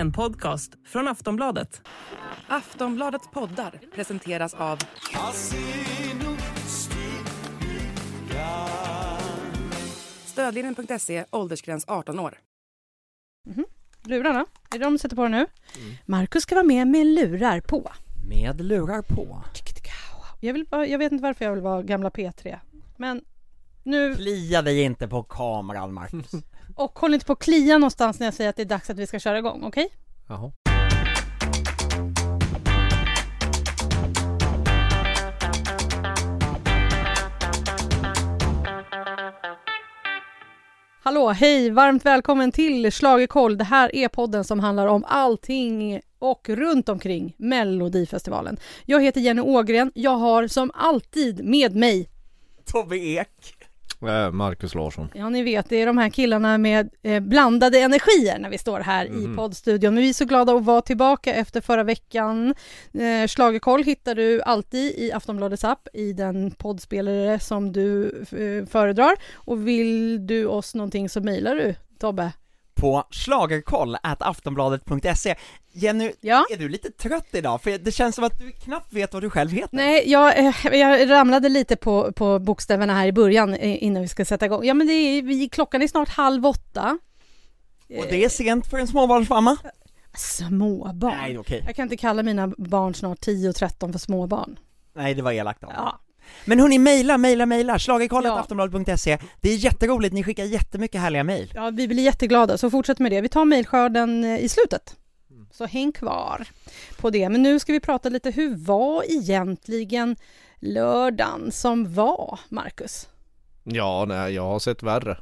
En podcast från Aftonbladet. Aftonbladets poddar presenteras av Stödlinjen.se, åldersgräns 18 år. Lurarna, är det de du sätter på nu? Marcus ska vara med med lurar på. Med lurar på. Jag, vill, jag vet inte varför jag vill vara gamla P3. Men nu, Klia dig inte på kameran Marcus. och håll inte på att klia någonstans när jag säger att det är dags att vi ska köra igång, okej? Jaha. Hallå, hej, varmt välkommen till Schlagerkoll. Det här är podden som handlar om allting och runt omkring Melodifestivalen. Jag heter Jenny Ågren. Jag har som alltid med mig Tobbe Ek. Äh, Marcus Larsson. Ja, ni vet, det är de här killarna med eh, blandade energier när vi står här Mhm. i poddstudion. Men vi är så glada att vara tillbaka efter förra veckan. Eh, Schlagerkoll hittar du alltid i Aftonbladets app i den poddspelare som du eh, föredrar. Och vill du oss någonting så mejlar du, Tobbe. På schlagerkoll at aftonbladet.se. Jenny, Ja? är du lite trött idag? För det känns som att du knappt vet vad du själv heter. Nej, jag, eh, jag ramlade lite på, på bokstäverna här i början eh, innan vi ska sätta igång. Ja, men det är, vi, klockan är snart halv åtta. Och det är sent för en småbarnsmamma. Småbarn. Nej, okej. Jag kan inte kalla mina barn snart 10 och 13 för småbarn. Nej, det var elakt av. Ja. Men hörni, mejla, mejla, mejla, schlagerkoll Ja. aftonbladet.se. Det är jätteroligt, ni skickar jättemycket härliga mejl. ja, vi blir jätteglada, så fortsätt med det. Vi tar mejlskörden eh, i slutet. Så häng kvar på det. Men nu ska vi prata lite, hur var egentligen lördagen som var, Marcus? Ja, nej, jag har sett värre.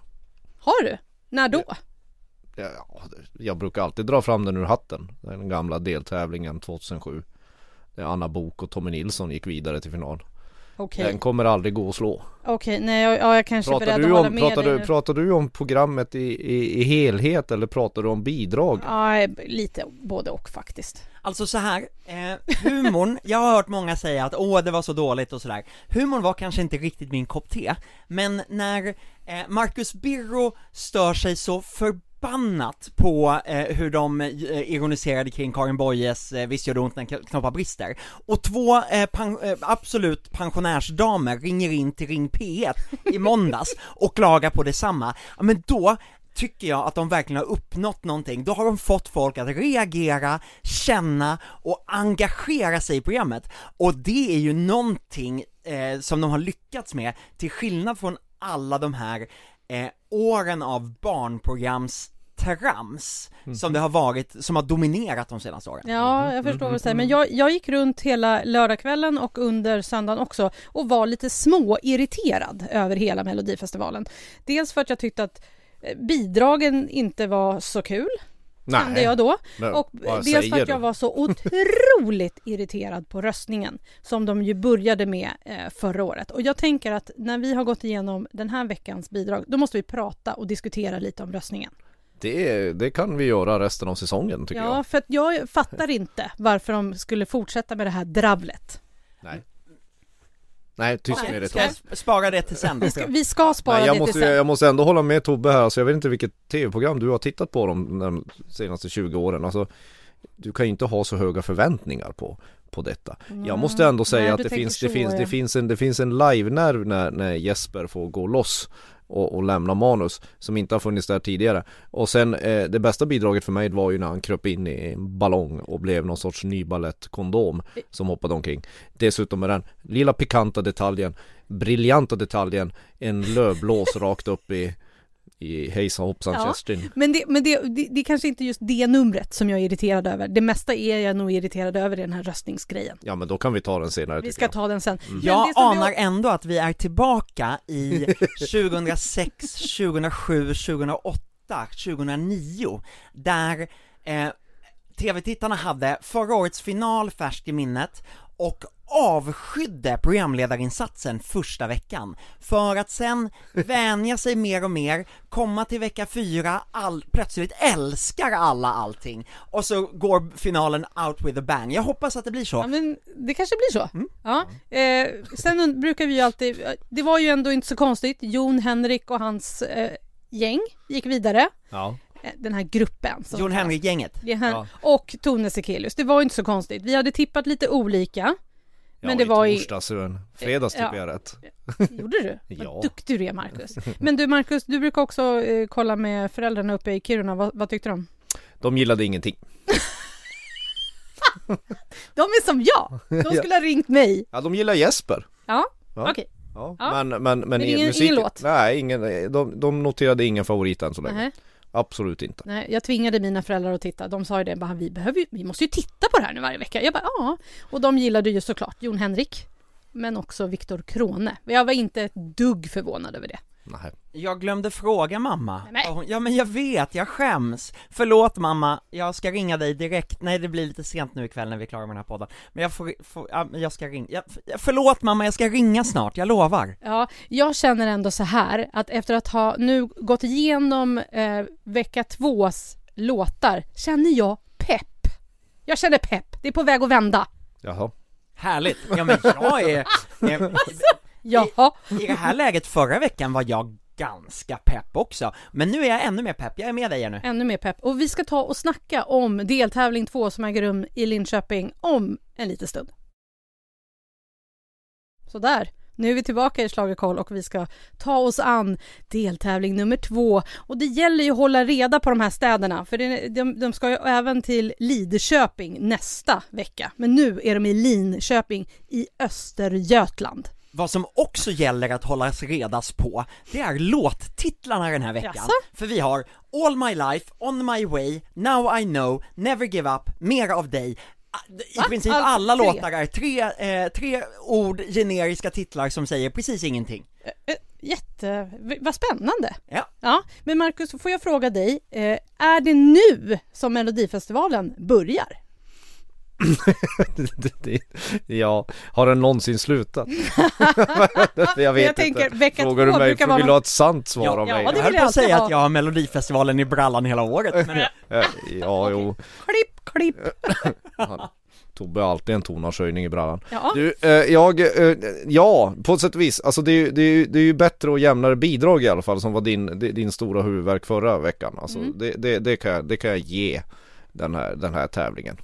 Har du? När då? Ja, jag brukar alltid dra fram den ur hatten. Den gamla deltävlingen 2007. Där Anna Bok och Tommy Nilsson gick vidare till final. Okej, Den kommer aldrig gå att slå. okej, nej, jag, ja, jag kanske är Pratar beredd du, att hålla om, med pratar, dig du, nu. pratar du om programmet i, i, i helhet eller pratar du om bidrag? Ja, lite både och faktiskt. Alltså så här, eh, humorn, jag har hört många säga att åh det var så dåligt och sådär Humorn var kanske inte riktigt min kopp te, men när eh, Marcus Birro stör sig så förbannat på eh, hur de eh, ironiserade kring Karin Boyes eh, Visst gör det ont när knoppar brister och två eh, eh, absolut pensionärsdamer ringer in till Ring P1 i måndags och klagar på detsamma, ja men då tycker jag att de verkligen har uppnått någonting. Då har de fått folk att reagera, känna och engagera sig i programmet. Och det är ju någonting eh, som de har lyckats med, till skillnad från alla de här eh, åren av barnprograms trams som det har varit, som har dominerat de senaste åren. Ja, jag förstår vad du säger. Men jag, jag gick runt hela lördagskvällen och under söndagen också och var lite småirriterad över hela Melodifestivalen. Dels för att jag tyckte att eh, bidragen inte var så kul, kände jag då. Men Och dels för att jag var så otroligt irriterad på röstningen som de ju började med eh, förra året. Och jag tänker att när vi har gått igenom den här veckans bidrag, då måste vi prata och diskutera lite om röstningen. Det, det kan vi göra resten av säsongen tycker Ja, jag. för att jag fattar inte varför de skulle fortsätta med det här dravlet. Nej. Nej, tyst med det Ska jag Tobbe. sp- spara det till sen? Vi ska, vi ska spara Nej, jag, det måste, till sen. jag måste ändå hålla med Tobbe här, alltså, jag vet inte vilket tv-program du har tittat på de, de senaste 20 åren alltså, Du kan ju inte ha så höga förväntningar på, på detta Jag måste ändå säga Nej, att det finns, det, finns, det, finns en, det finns en live-nerv när, när Jesper får gå loss och, och lämna manus som inte har funnits där tidigare. Och sen eh, det bästa bidraget för mig var ju när han kröp in i en ballong och blev någon sorts nyballettkondom som hoppade omkring. Dessutom med den lilla pikanta detaljen briljanta detaljen en lövblås rakt upp i i hejsan hoppsan Ja. Kerstin. Men, det, men det, det, det är kanske inte just det numret som jag är irriterad över. Det mesta är jag nog irriterad över i den här röstningsgrejen. Ja men då kan vi ta den senare Vi ska jag. ta den sen. Men Jag som vi- anar ändå att vi är tillbaka i 2006, 2007, 2008, 2009 där eh, tv-tittarna hade förra årets final färskt i minnet och avskydde programledarinsatsen första veckan för att sen vänja sig mer och mer, komma till vecka fyra, all, plötsligt älskar alla allting och så går finalen out with a bang. Jag hoppas att det blir så. Ja, men det kanske blir så. Mm. Ja. Eh, sen brukar vi ju alltid, det var ju ändå inte så konstigt, Jon Henrik och hans eh, gäng gick vidare. Ja. eh, den här gruppen. Jon. Henrik-gänget. Ja. Och Tone Sekelius. Det var ju inte så konstigt. Vi hade tippat lite olika. Men det i var i... torsdags, i... fredags Ja. tycker jag rätt. Gjorde du? Ja. Vad duktig du är Marcus. Men du Marcus, du brukar också eh, kolla med föräldrarna uppe i Kiruna. Vad, vad tyckte de? De gillade ingenting. De är som jag! De skulle ha ringt mig. Ja, de gillar Jesper. Ja, Ja. okej. Ja, Ja. men, men, men, ingen- musik- ingen låt? Nej, ingen, de, de noterade ingen favorit än så länge. Nej. Absolut inte. Nej, jag tvingade mina föräldrar att titta. De sa ju det, bara, vi, behöver, ju- vi måste ju titta på det här nu varje vecka. Jag bara, ja. Och de gillade ju såklart Jon Henrik, men också Viktor Krone. Jag var inte ett dugg förvånad över det. Nej. Jag glömde fråga mamma. Nej. Ja, men jag vet, jag skäms. Förlåt mamma, jag ska ringa dig direkt. Nej det blir lite sent nu ikväll när vi är klara med den här podden. Men jag får, får ja, men jag ska ringa. Jag, förlåt mamma, jag ska ringa snart, jag lovar. Ja, jag känner ändå så här att efter att ha nu gått igenom eh, vecka tvås låtar känner jag pepp. Jag känner pepp. Det är på väg att vända. Jaha. Härligt. Ja men jag är, eh, Jaha. i det här läget förra veckan var jag ganska pepp också. Men nu är jag ännu mer pepp, jag är med dig nu. Ännu mer pepp. Och vi ska ta och snacka om deltävling två som äger rum i Linköping om en liten stund. Sådär. Nu är vi tillbaka i Schlagerkoll och vi ska ta oss an deltävling nummer två. Och det gäller ju att hålla reda på de här städerna för det, de, de ska ju även till Lidköping nästa vecka. Men nu är de i Linköping i Östergötland. Vad som också gäller att hållas redas på, det är låttitlarna den här veckan. Jaså? För vi har All My Life, On My Way, Now I Know, Never Give Up, Mera av dig. I Va? princip alla tre? låtar är tre, eh, tre ord, generiska titlar som säger precis ingenting. Eh, Jätte... v- Vad spännande! Ja. Ja, men Marcus, får jag fråga dig, eh, är det nu som Melodifestivalen börjar? Det- det- ja, har den någonsin slutat? jag vet jag tänker, inte. vecka Frågar två du mig, för vara vill du ha ett sant svar Ja, av ja, mig? det Jag höll på att säga ha. att jag har Melodifestivalen i brallan hela året, men Eh, Ja, jo. Klipp, klipp! Tobbe har alltid en tonartshöjning i brallan. Ja, Du, eh, jag, eh, ja, på ett sätt och vis. Alltså det är, ju- det, är, det är ju bättre och jämnare bidrag i alla fall som var din, di- din stora huvudvärk förra veckan. Alltså Mm. det, det, det, kan jag, det kan jag ge den här, den här tävlingen.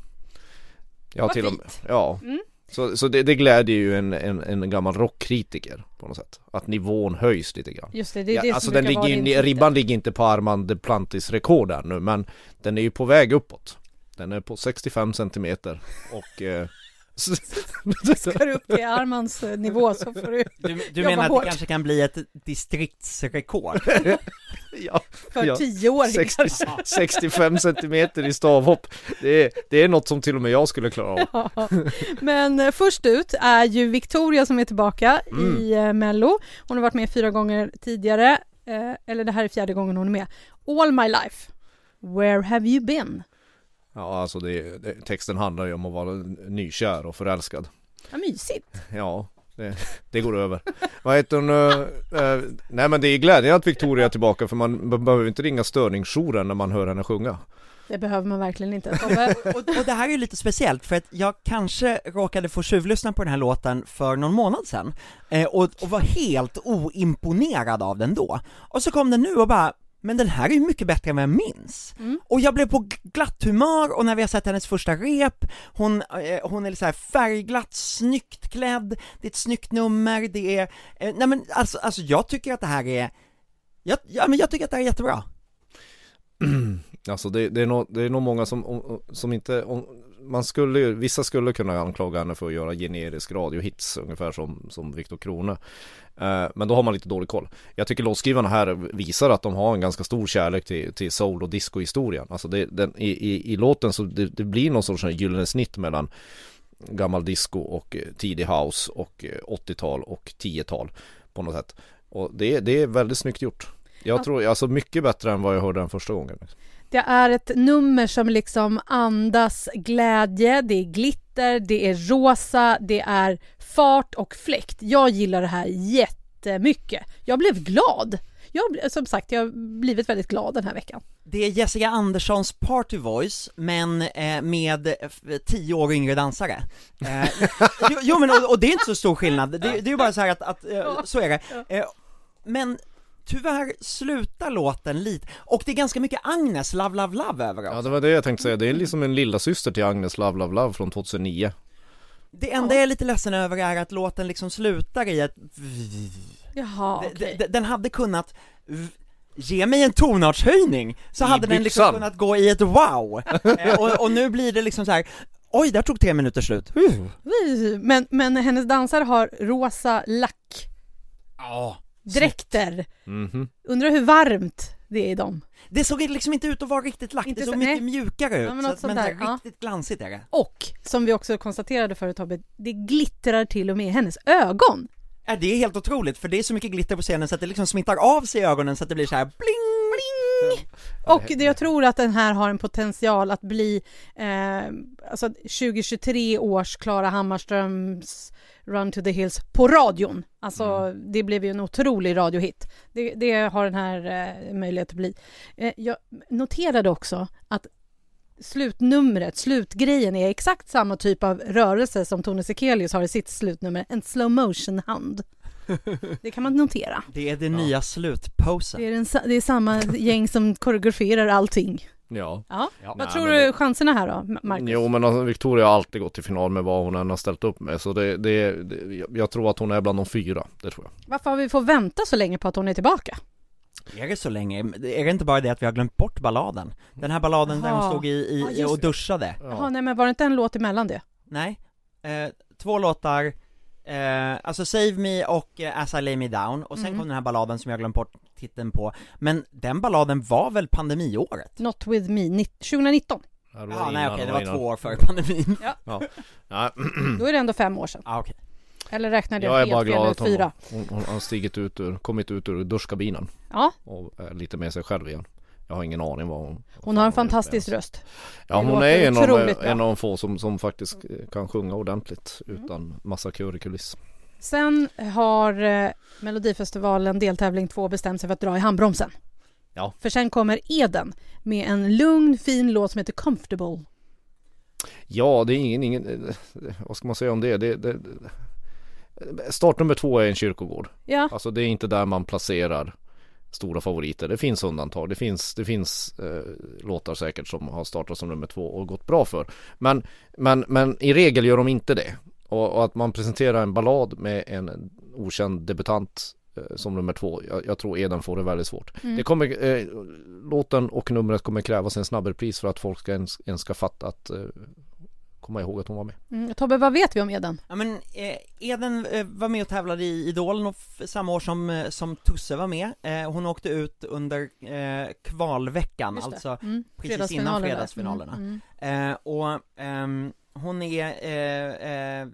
Vad till och med, ja. Mm. Så, så det, det glädjer ju en, en, en gammal rockkritiker på något sätt. Att nivån höjs lite grann. just det, det är Ja, det alltså som den ligger, titel. ribban ligger inte på Armand Duplantis rekord där nu men den är ju på väg uppåt. Den är på 65 centimeter och eh, Ska du upp till Armans eh, nivå så får du du, du Jobba menar att hårt. det kanske kan bli ett distriktsrekord? ja, för Ja, tioåringar. 60, 65 centimeter i stavhopp. Det är, det är något som till och med jag skulle klara av. Ja. Men eh, först ut är ju Victoria som är tillbaka Mm. i eh, Mello. Hon har varit med fyra gånger tidigare, eller det här är fjärde gången hon är med. All my life, where have you been? Ja, alltså det, det, texten handlar ju om att vara nykär och förälskad. Vad mysigt. Ja, det, det går över. Vad heter hon? eh, eh, nej men det är glädjande att Victoria är tillbaka för man be- behöver inte ringa störningsjouren när man hör henne sjunga. Det behöver man verkligen inte. Och, och det här är ju lite speciellt för att jag kanske råkade få tjuvlyssna på den här låten för någon månad sedan eh, och, och var helt oimponerad av den då. Och så kom den nu och bara men den här är ju mycket bättre än vad jag minns. Mm. Och jag blev på glatt humör och när vi har sett hennes första rep, hon, eh, hon är så här färgglatt, snyggt klädd, det är ett snyggt nummer, det är, eh, nej men alltså, alltså jag tycker att det här är, jag, ja men jag tycker att det här är jättebra. Alltså det, det, är nog, det är nog många som, om- som inte, man skulle ju- vissa skulle kunna anklaga henne för att göra generisk radiohits ungefär som, som Viktor Krone. Eh, men då har man lite dålig koll. Jag tycker låtskrivarna här visar att de har en ganska stor kärlek till, till soul och disco-historien. Alltså det, den, i, i, i låten så det, det blir någon sorts gyllene snitt mellan gammal disco och eh, tidig house och eh, 80-tal och 10-tal på något sätt. Och det, det är väldigt snyggt gjort. Jag Ja. tror, alltså mycket bättre än vad jag hörde den första gången. Det är ett nummer som liksom andas glädje, det är glitter, det är rosa, det är fart och fläkt. Jag gillar det här jättemycket. Jag blev glad. Jag, som sagt, jag har blivit väldigt glad den här veckan. Det är Jessica Anderssons Party Voice, men eh, med tio år yngre dansare. Eh, jo, jo men och, och det är inte så stor skillnad, det, det är ju bara så här att, att eh, så är det. Men tyvärr slutar låten lite, och det är ganska mycket Agnes, Love Love Love över Ja oss. det var det jag tänkte säga, det är liksom en lilla syster till Agnes Love Love Love från 2009 Det enda jag är lite ledsen över är att låten liksom slutar i ett Jaha, d- Den hade kunnat v- Ge mig en tonartshöjning, så I hade den liksom byxan. kunnat gå i ett wow! eh, och, och nu blir det liksom så här. Oj, där tog tre minuter slut! Men, men hennes dansare har rosa lack, Ja. Dräkter. Mhm Undrar hur varmt det är i dem. Det såg liksom inte ut att vara riktigt lack, Inte det såg så- mycket nej. mjukare ut, Ja, men så att, men där, ja. riktigt glansigt är det Och som vi också konstaterade förut Tobbe, det glittrar till och med i hennes ögon. Ja, det är helt otroligt, för det är så mycket glitter på scenen så att det liksom smittar av sig i ögonen så att det blir så här bling, bling! Och det, jag tror att den här har en potential att bli eh, alltså 2023 års Klara Hammarströms Run to the Hills på radion. Alltså det blev ju en otrolig radiohit. Det, det har den här eh, möjlighet att bli. Eh, jag noterade också att slutnumret, slutgrejen är exakt samma typ av rörelse som Tone Sekelius har i sitt slutnummer, en slow motion hand. Det kan man notera. Det är det nya slutposen Det är, den, det är samma gäng som koreograferar allting. Ja Ja. Ja. Vad Nej, tror du det- chanserna här då, Ma- Marcus? Jo men alltså, Victoria har alltid gått till final med vad hon än har ställt upp med så det, det, det jag- tror att hon är bland de fyra, det tror jag Varför har vi fått vänta så länge på att hon är tillbaka? Är det så länge? Är det inte bara det att vi har glömt bort balladen? Den här balladen där hon stod i, i, Ja, just och duschade? Jaha, nej men var det inte en låt emellan det? Nej, eh, två låtar, eh, alltså Save Me och eh, As I Lay Me Down, och sen Mm. kom den här balladen som jag glömt bort titeln på, men den balladen var väl pandemiåret? Not with me, ni- 2019. Ja, det Ja, nej okej, det var innan. två år före pandemin Ja. Då är det ändå fem år sedan. ah, okej. Eller räknade jag, Jag är helt bara fel, glad eller att hon, fyra? hon, hon har stigit ut ur, kommit ut ur duschkabinen Ja, och är lite med sig själv igen Jag har ingen aning vad hon hon har en fan fantastisk röst. Ja hon är en av, en av de få som, som faktiskt eh, kan sjunga ordentligt utan massa kör i kuliss Sen har eh, Melodifestivalen deltävling 2 bestämt sig för att dra i handbromsen. Ja. För sen kommer Eden med en lugn fin låt som heter Comfortable. Ja, det är ingen, ingen eh, vad ska man säga om det? det, det start nummer två är en kyrkogård. Ja, Alltså det är inte där man placerar stora favoriter. Det finns undantag. Det finns, det finns eh, låtar säkert som har startat som nummer två och gått bra för. Men, men, men i regel gör de inte det. Och, och att man presenterar en ballad med en okänd debutant eh, som nummer två. Jag, jag tror Eden får det väldigt svårt. Mm. Det kommer, eh, låten och numret kommer krävas en snabbare pris för att folk ska ens, ens ska fatta att eh, komma ihåg att hon var med. mm. Tobbe vad vet vi om Eden? Ja men eh, Eden eh, var med och tävlade i Idolen och f- samma år som, eh, som Tusse var med, eh, hon åkte ut under eh, kvalveckan, alltså Mm. precis innan fredagsfinalerna. Mm. Mm. Eh, och ehm, hon är, eh, eh,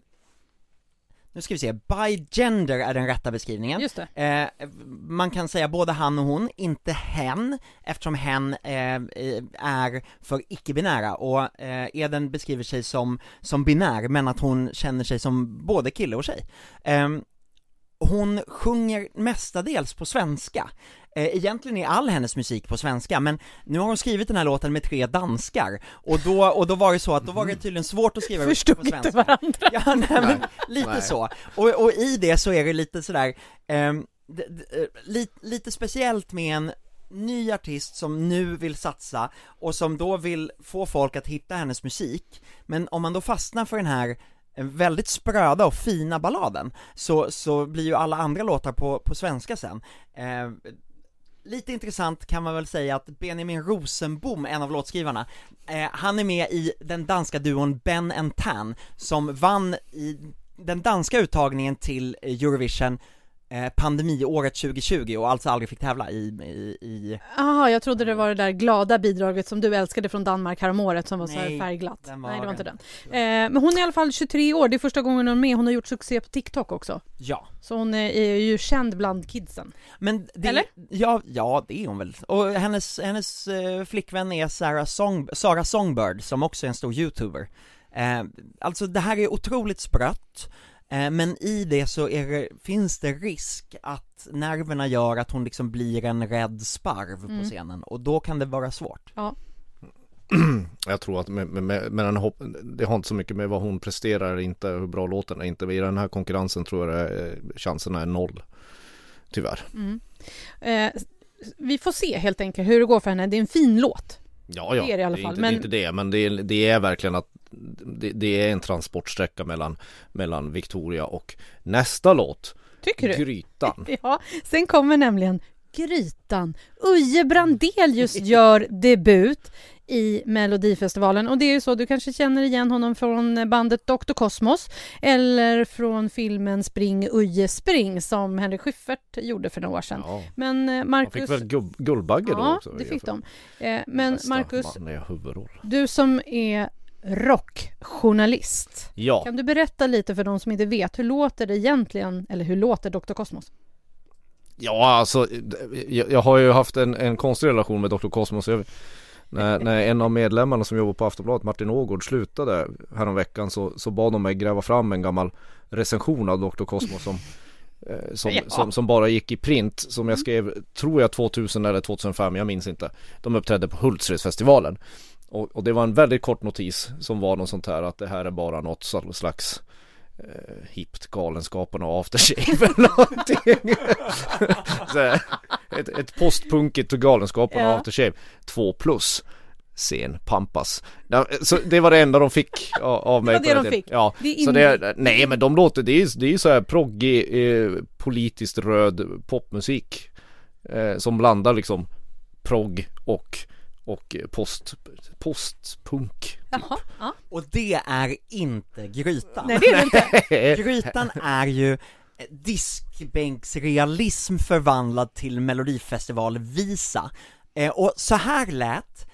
nu ska vi se, by gender är den rätta beskrivningen. Just det. Eh, man kan säga både han och hon, inte hen, eftersom hen eh, är för icke-binära och eh, Eden beskriver sig som, som binär, men att hon känner sig som både kille och tjej. Hon sjunger mestadels på svenska. Eh, egentligen är all hennes musik på svenska, men nu har hon skrivit den här låten med tre danskar, och då, och då var det så att då var det tydligen svårt att skriva på Förstod svenska. inte varandra. Ja, nej, men lite Nej. så. Och, och i det så är det lite sådär, ehm, d- d- eh, li, lite speciellt med en ny artist som nu vill satsa och som då vill få folk att hitta hennes musik, men om man då fastnar för den här väldigt spröda och fina balladen, så, så blir ju alla andra låtar på, på svenska sen. Eh, lite intressant kan man väl säga att Benjamin Rosenbom, en av låtskrivarna, eh, han är med i den danska duon Ben and Tan, som vann i den danska uttagningen till Eurovision pandemiåret 2020 och alltså aldrig fick tävla i, i, i Jaha, jag trodde det var det där glada bidraget som du älskade från Danmark häromåret som var så här Nej, färgglatt. var Nej, det var inte den. den. Eh, men hon är i alla fall 23 år, det är första gången hon är med. Hon har gjort succé på TikTok också. ja. Så hon är, ju känd bland kidsen. Men det, Eller? Ja, ja det är hon väl. Och hennes, hennes eh, flickvän är Sarah, Song, Sarah Songbird, som också är en stor youtuber. Eh, alltså det här är otroligt sprött, eh, men i det så är det, finns det risk att nerverna gör att hon liksom blir en rädd sparv Mm. på scenen, och då kan det vara svårt. Jag tror att med, med, med, hopp, det har inte så mycket med vad hon presterar inte, hur bra låten är inte. I den här konkurrensen tror jag det är, chanserna är noll. tyvärr. Mm. Eh, vi får se helt enkelt hur det går för henne. Det är en fin låt. Ja, ja, Det är det i alla fall, inte, men- det är inte det, men det är, det är verkligen att det, det är en transportsträcka mellan, mellan Victoria och nästa låt, Tycker du? Grytan. Ja, sen kommer nämligen Grytan. Uje Brandelius gör debut i Melodifestivalen och det är ju så, du kanske känner igen honom från bandet Dr. Cosmos eller från filmen Spring Uje Spring som Henrik Schyffert gjorde för några år sedan. Ja. Men eh, Han Marcus... fick väl guld, Guldbagge då Ja, också? det fick de. Eh, Men Marcus, du som är rockjournalist, Ja, kan du berätta lite för de som inte vet, hur låter det egentligen, eller hur låter Dr. Cosmos? ja alltså jag, jag har ju haft en, en konstig relation med Dr. Cosmos. Jag, när, när en av medlemmarna som jobbar på Aftonbladet, Martin Ågård, slutade häromveckan så, så bad de mig gräva fram en gammal recension av Dr. Cosmos som eh, som, Ja. som, som bara gick i print, som jag skrev, tror jag 2000 eller 2005, jag minns inte. De uppträdde på Hultsfredsfestivalen. Och, och det var en väldigt kort notis som var något sånt här att det här är bara något slags eh, hippt Galenskaparna och aftershave eller någonting. Så ett, ett postpunkigt Galenskaparna och Ja. aftershave 2 plus Sen Pampas. Så det var det enda de fick av, mig. Det var det de fick. Ja, Det är så det, nej men de låter, det är, är så här proggig, eh, politiskt röd popmusik. Eh, som blandar liksom progg och, och post, postpunk. Jaha, ja. Och det är inte Grytan. Nej det är det inte. Grytan är ju diskbänksrealism förvandlad till melodifestivalvisa. Eh, och så här lät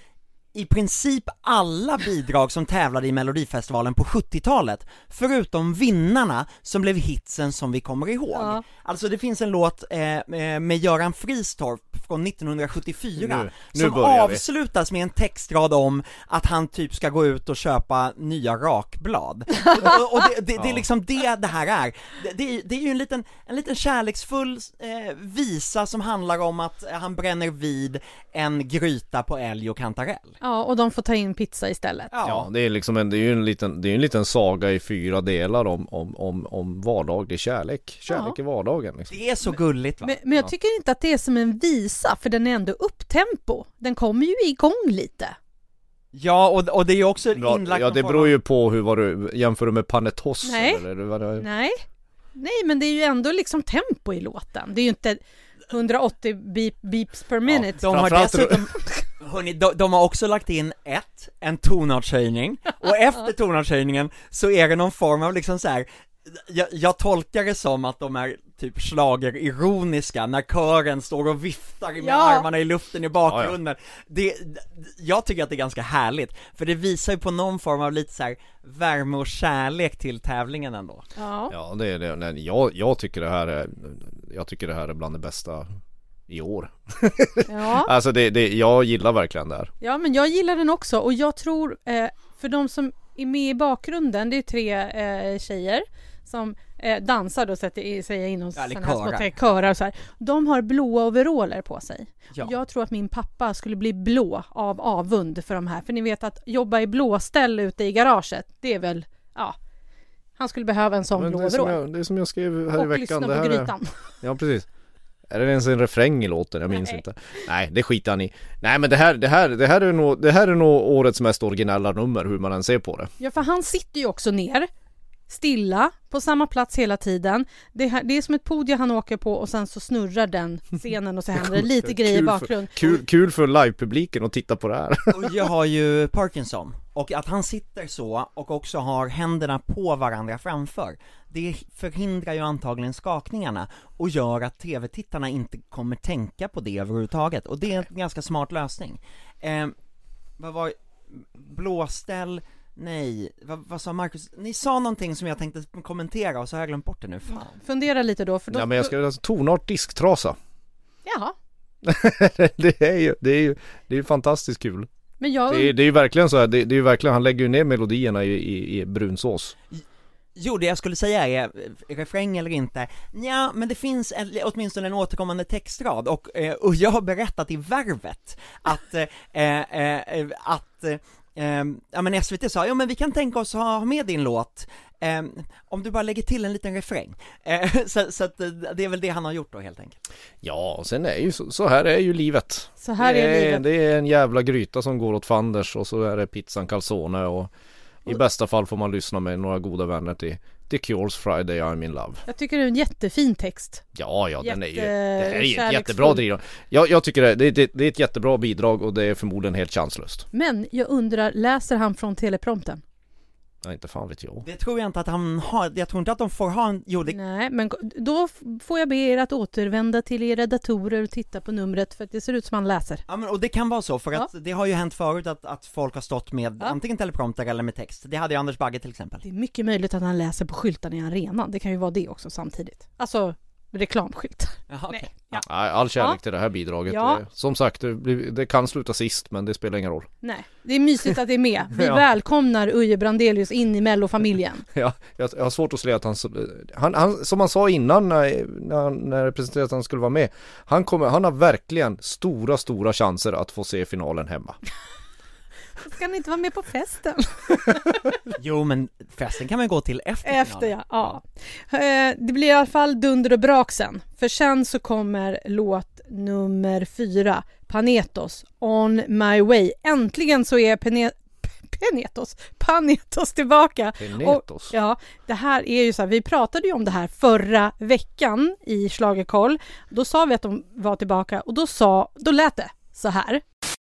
i princip alla bidrag som tävlade i melodifestivalen på 70-talet, förutom vinnarna som blev hitsen som vi kommer ihåg. Ja. Alltså det finns en låt eh, eh, med Göran Fristorp från 1974 Nu- nu som avslutas med en textrad om att han typ ska gå ut och köpa nya rakblad. och och det, det, det är liksom det det här är. Det, det är ju en liten, en liten kärleksfull eh, visa som handlar om att han bränner vid en gryta på älg och kantarell. Ja, och de får ta in pizza istället. Ja, det är liksom en, det är ju en liten, det är en liten saga i fyra delar om, om, om, om vardaglig kärlek. Kärlek Ja. i vardagen liksom. Det är så gulligt va? Men, men jag tycker inte att det är som en visa, för den är ändå upptempo. Den kommer ju igång lite. Ja, och, och det är ju också Ja, inlagt ja det beror ju på hur var du jämför du med Panetoz Nej. eller vad det Nej. Nej, men det är ju ändå liksom tempo i låten. Det är ju inte 180 beep, beeps per minute. De har dessutom, hörni, de, de har också lagt in ett, en tonartshöjning, och efter tonartshöjningen så är det någon form av liksom så här. Jag, jag tolkar det som att de är typ slager ironiska när kören står och viftar med Ja. armarna i luften i bakgrunden. Det, jag tycker att det är ganska härligt, för det visar ju på någon form av lite så här värme och kärlek till tävlingen ändå. Ja. Ja det är det, Nej, jag, jag tycker det här är Jag tycker det här är bland det bästa i år Ja. Alltså det, det, jag gillar verkligen det här ja, men jag gillar den också och jag tror, eh, för de som är med i bakgrunden, det är tre eh, tjejer som eh, dansar då, sätter i- jag inom Ja, såna här små körar. och så här. De har blåa overaller på sig. Ja. Jag tror att min pappa skulle bli blå av avund för de här, för ni vet att jobba i blåställ ute i garaget, det är väl, ja, han skulle behöva en sån Men blå det, är som overall. jag, det är som jag skrev här i Och veckan lyssna det på här är, grytan. Ja precis Är det ens en refräng i låten? Jag minns Nej. inte Nej det skiter han i Nej men det här, det här, det här är nog, det här är nog årets mest originella nummer hur man än ser på det Ja, för han sitter ju också ner, stilla, på samma plats hela tiden. Det, här, det är som ett podium han åker på och sen så snurrar den scenen och så händer det lite grejer i Kul för- bakgrund. Kul, kul för livepubliken att titta på det här Och jag har ju Parkinson, och att han sitter så och också har händerna på varandra framför, det förhindrar ju antagligen skakningarna och gör att tv-tittarna inte kommer tänka på det överhuvudtaget, och det är en ganska smart lösning. Eh, vad var blåställ, nej, vad, vad sa Marcus? Ni sa någonting som jag tänkte kommentera och så har jag glömt bort det nu, fan. Fundera lite då, för då... Ja men jag ska, alltså, tonart disktrasa. Jaha, Det är ju, det är ju, det är ju fantastiskt kul men jag... Det är, det är ju verkligen så här, det, det är ju verkligen, han lägger ju ner melodierna i, i, i brunsås. Jo, det jag skulle säga är, eh, refräng eller inte, ja men det finns en, åtminstone en återkommande textrad, och, eh, och jag har berättat i Värvet att, eh, eh, eh, att eh, ja men SVT sa, ja men vi kan tänka oss ha med din låt om du bara lägger till en liten refräng. Eh, så, så att eh, det är väl det han har gjort då helt enkelt. Ja, och sen är ju så, så här är ju livet. Så här det, är livet. det är en jävla gryta som går åt fanders och så är det pizzan calzone och i bästa fall får man lyssna med några goda vänner till The Cures Friday I'm in Love. Jag tycker det är en jättefin text. Ja, ja, den är ju, det här är ju ett jättebra bidrag. Jag, jag tycker det, det, det, det är ett jättebra bidrag och det är förmodligen helt chanslöst. Men jag undrar, läser han från teleprompten? Ja, inte fan vet jag. Det tror jag inte att han har, jag tror inte att de får ha en, jo det, Nej, men då får jag be er att återvända till era datorer och titta på numret för att det ser ut som han läser. ja, men, och det kan vara så, för att det har ju hänt förut att, att folk har stått med Ja. antingen teleprompter eller med text. Det hade ju Anders Bagge till exempel. Det är mycket möjligt att han läser på skyltarna i arenan. Det kan ju vara det också samtidigt. Alltså reklamskyltar. Jaha. Nej. Ja. Nej, all kärlek Ja. till det här bidraget. Ja. Som sagt, det, blir- det kan sluta sist men det spelar ingen roll. Nej, det är mysigt att det är med. Vi Ja. välkomnar Uje Brandelius in i mellofamiljen. Ja, jag, jag har svårt att se att han, han, han som han sa innan när, när, han- när det presenterades att han skulle vara med Han kommer, han har verkligen stora, stora chanser att få se finalen hemma Ska han inte vara med på festen? Jo men festen kan man gå till efter Efter ja. ja. Eh, Det blir i alla fall dunder och brak sen. För sen så kommer låt nummer fyra, Panetos, On My Way. Äntligen så är Pene Penetos, Panetos tillbaka. Penetos. Ja, det här är ju så här, vi pratade ju om det här förra veckan i Schlagerkoll. Då sa vi att de var tillbaka och då sa, då lät det så här.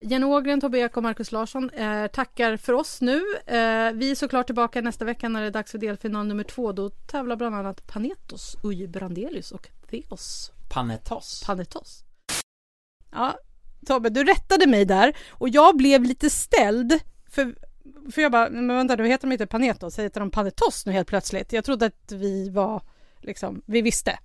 Jenny Ågren, Tobbe Ek och Markus Larsson eh, tackar för oss nu. Eh, vi är såklart tillbaka nästa vecka när det är dags för delfinal nummer två. Då tävlar bland annat Panetos, Uje Brandelius och Theos Panetos. Panetos. Ja, Tobbe, du rättade mig där och jag blev lite ställd för, för jag bara, men vänta nu heter de inte Panetos, heter de Panetos nu helt plötsligt? Jag trodde att vi var, liksom, vi visste.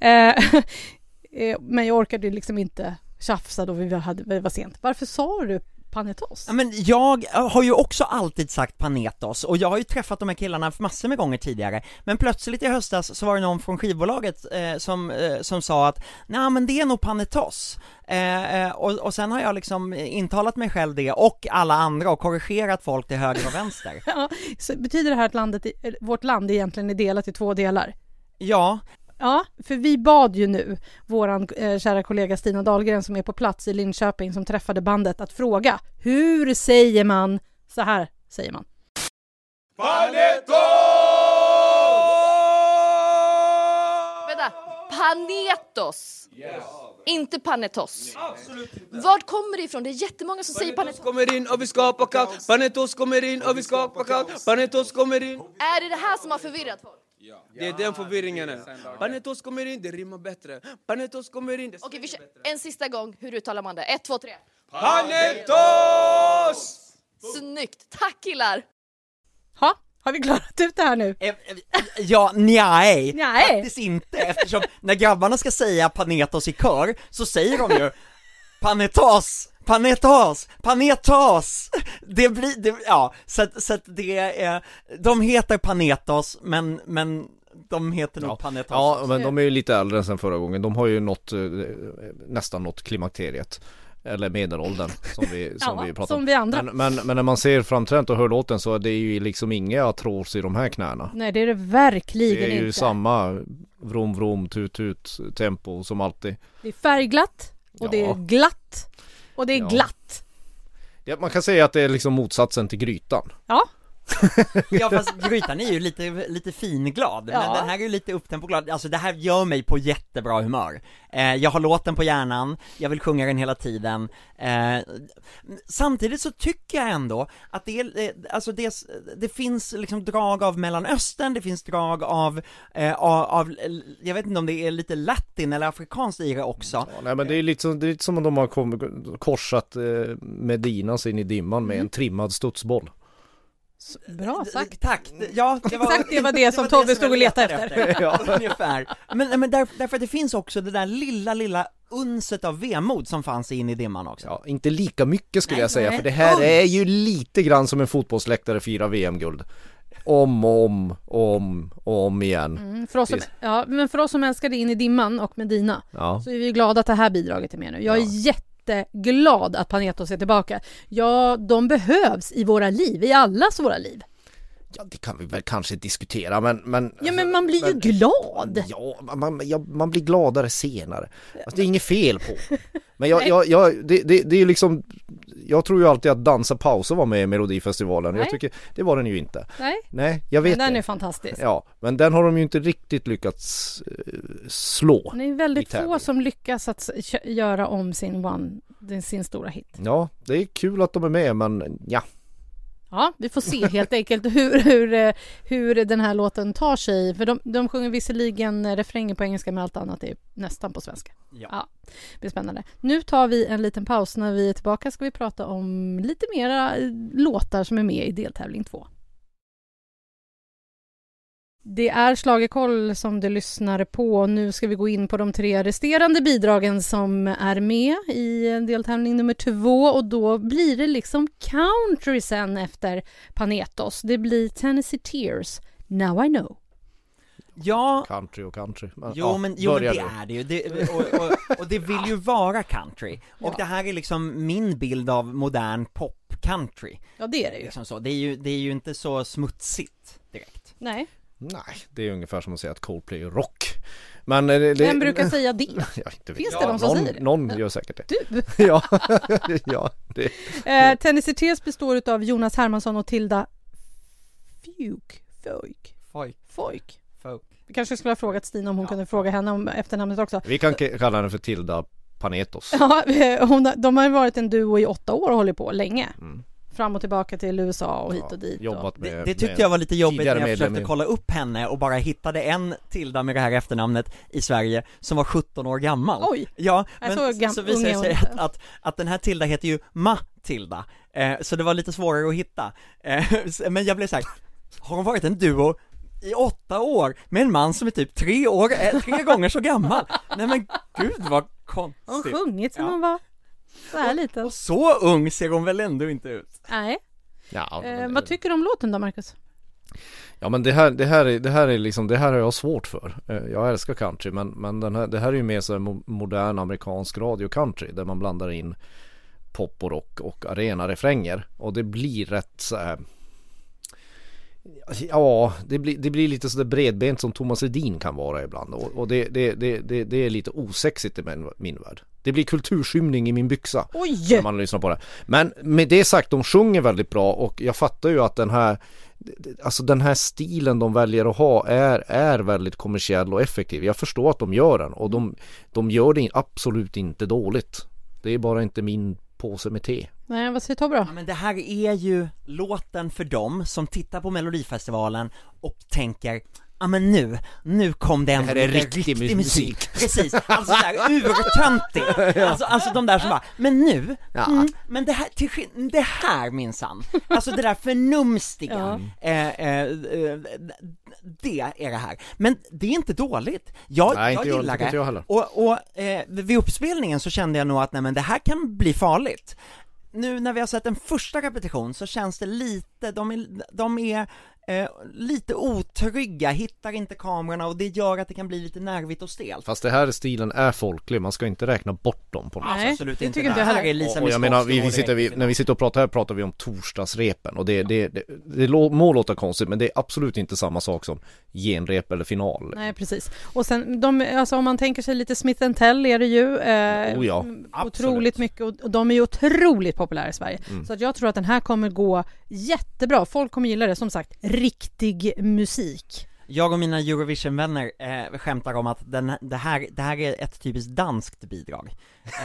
Eh, eh, men jag orkade liksom inte tjafsa då vi, hade, vi var sent. Varför sa du Panetos? Ja, men jag har ju också alltid sagt Panetos, och jag har ju träffat de här killarna massor med gånger tidigare, men plötsligt i höstas så var det någon från skivbolaget eh, som, eh, som sa att nej men det är nog Panetos, eh, eh, och, och sen har jag liksom intalat mig själv det, och alla andra, och korrigerat folk till höger och vänster. Ja, så betyder det här att landet, eh, vårt land egentligen är delat i två delar? Ja, Ja, för vi bad ju nu våran eh, kära kollega Stina Dahlgren som är på plats i Linköping som träffade bandet att fråga hur säger man så här säger man. Vänta, Panetos. Inte Panetos. Vart kommer det ifrån? Det är jättemånga som säger Panetos. kommer in och vi skapar kaos Panetos kommer in och vi skapar kaos Panetos kommer in Är det det här som har förvirrat folk? Det är den förvirringen är Panetos kommer in, det rimmar bättre Panetos kommer in, det Okej, vi kör en sista gång. Hur uttalar man det? Ett, två, tre. Panetos! Snyggt! Tack killar! Ha, har vi klarat ut det här nu? Ja, nej, Nej. faktiskt inte eftersom när grabbarna ska säga Panetos i kör så säger de ju Panetos, Panetos, Panetos! Det blir, det, ja, så att, så att det är, de heter Panetos men, men de heter nog Panetos Ja, men de är ju lite äldre än sen förra gången. De har ju nått, eh, nästan nått klimakteriet. Eller medelåldern som vi, som Ja, vi pratar som om. vi andra. Men, men, men när man ser framträdandet och hör låten så är det ju liksom inga artros i de här knäna. Nej, det är det verkligen Det är ju inte. samma vrom vrom tut tut tempo som alltid. Det är färgglatt och det Ja. är glatt och det är Ja. glatt. Ja, man kan säga att det är liksom motsatsen till grytan. Ja, Ja fast grytan är ju lite, lite finglad, men Ja. den här är ju lite upptempoglad, alltså det här gör mig på jättebra humör. Eh, jag har låten på hjärnan, jag vill sjunga den hela tiden. Eh, samtidigt så tycker jag ändå att det är, eh, alltså det, det finns liksom drag av Mellanöstern, det finns drag av, eh, av, av, jag vet inte om det är lite latin eller afrikanskt i det också. Ja, nej men det är lite som, det är lite som om de har korsat eh, Medinas in i dimman med en trimmad studsboll. Bra sagt. Tack, ja det var Exakt det var det som Tobbe som stod och letade efter. Ja, ungefär. Men, men där, därför att det finns också det där lilla, lilla unset av vemod som fanns in i dimman också. Ja, inte lika mycket skulle Nej, jag säga nej. för det här är ju lite grann som en fotbollsläktare firar VM-guld. Om och om och om och om igen. Mm, för oss som, ja, men för oss som älskade In i dimman och Medina Ja. så är vi glada att det här bidraget är med nu. Jag är Ja jätteglad att Panetos är tillbaka. Ja, de behövs i våra liv, i allas våra liv. Ja, det kan vi väl kanske diskutera men... men Ja men man blir ju glad! Ja, man, ja, man blir gladare senare. Alltså, det är inget fel på. Men jag, jag, jag det, det, det är ju liksom, jag tror ju alltid att Dansa pauser var med i Melodifestivalen. Jag Nej. tycker, det var den ju inte. Nej, Nej, jag vet men den det. är fantastisk. Ja, men den har de ju inte riktigt lyckats eh, slå. Det är väldigt få som lyckas att göra om sin, one, sin stora hit. Ja, det är kul att de är med men ja. Ja, vi får se helt enkelt hur, hur, hur den här låten tar sig. För de, de sjunger visserligen refrängen på engelska men allt annat är nästan på svenska. Ja. Det blir spännande. Nu tar vi en liten paus. När vi är tillbaka ska vi prata om lite mera eh, låtar som är med i deltävling 2. Det är Schlagerkoll som du lyssnar på. Nu ska vi gå in på de tre resterande bidragen som är med i deltävling nummer två och då blir det liksom country sen efter Panetos. Det blir Tennessee Tears, Now I know. Ja, Country och country. Men, Jo ja, men, jo, men det är det ju, det, och, och, och det vill ju vara country. Och det här är liksom min bild av modern pop-country. Ja, det är det ju. Liksom så. Det, är ju, det är ju inte så smutsigt direkt. Nej, Nej, det är ungefär som att säga att Coldplay är rock. Men eh, det, vem brukar säga det? Ja, inte Finns det de som någon, säger det? Någon gör säkert det. Du! ja, ja, det. Eh, Tennessee Tears består av Jonas Hermansson och Tilda Fjuk. Fojk. Fojk. Fojk. Vi kanske skulle ha frågat Stina om hon kunde fråga henne om efternamnet också. Vi kan kalla henne för Tilda Panetos. Ja, hon, de har ju varit en duo i åtta år och hållit på länge. Mm. Fram och tillbaka till USA och hit och dit. och... Jobbat med, Det, det med tyckte jag var lite jobbigt när jag försökte kolla upp henne och bara hittade en Tilda med det här efternamnet i Sverige som var 17 år gammal. Oj! Ja, men så, gam- så visade det sig att, att, att den här Tilda heter ju Matilda, eh, så det var lite svårare att hitta. Eh, men jag blev såhär, har hon varit en duo i åtta år med en man som är typ tre år, eh, tre gånger så gammal? Nej men gud vad Hon konstigt. sjungit sen Ja. hon var så här liten. Och så ung ser hon väl ändå inte ut? Nej. Ja, Eh, vad tycker du om låten då, Marcus? ja men det här, det här, är, det här är liksom, det här har jag svårt för. Eh, Jag älskar country men, men den här, det här är ju mer så modern amerikansk radio country där man blandar in pop och rock och arenarefränger och det blir rätt så här Ja, det blir, det blir lite sådär bredbent som Thomas Edin kan vara ibland och, och det, det, det, det, är lite osexigt i min, min värld. Det blir kulturskymning i min byxa när Oj! man lyssnar på det. Men med det sagt, de sjunger väldigt bra och jag fattar ju att den här Alltså den här stilen de väljer att ha är, är väldigt kommersiell och effektiv. Jag förstår att de gör den och de, de gör det absolut inte dåligt. Det är bara inte min påse med te. Nej, vad säger Tobbe då? Ja, men det här är ju låten för dem som tittar på melodifestivalen och tänker Ja men nu, nu kom det ändå Det här är lite riktig riktig musik." musik. Precis, alltså såhär urtöntig. Alltså, alltså de där som bara, men nu, Ja. mm, men det här, till, det här minsann. Alltså det där förnumstiga, eh, eh, eh, det är det här. Men det är inte dåligt, jag, Nej, inte jag jag, gillar tycker det. jag och, och eh, vid uppspelningen så kände jag nog att nej men det här kan bli farligt nu när vi har sett en första repetition så känns det lite, de är, de är eh, lite otrygga, hittar inte kamerorna och det gör att det kan bli lite nervigt och stelt Fast det här stilen är folklig, man ska inte räkna bort dem på något Nej, Absolut det inte, tycker inte jag det här heller. är Lisa och, och jag menar, vi, vi sitter, vi, när vi sitter och pratar här pratar vi om torsdagsrepen och det, det, det, det må låta konstigt men det är absolut inte samma sak som genrep eller final. Nej, precis. Och sen, de, alltså, om man tänker sig lite Smith Tell är det ju. Eh, Oh ja, mm, absolut. otroligt mycket och, och de är ju otroligt populära i Sverige. Mm. Så att jag tror att den här kommer gå jättebra. Folk kommer gilla det. Som sagt, riktig musik. Jag och mina Eurovision-vänner eh, skämtar om att den, det, här, det här är ett typiskt danskt bidrag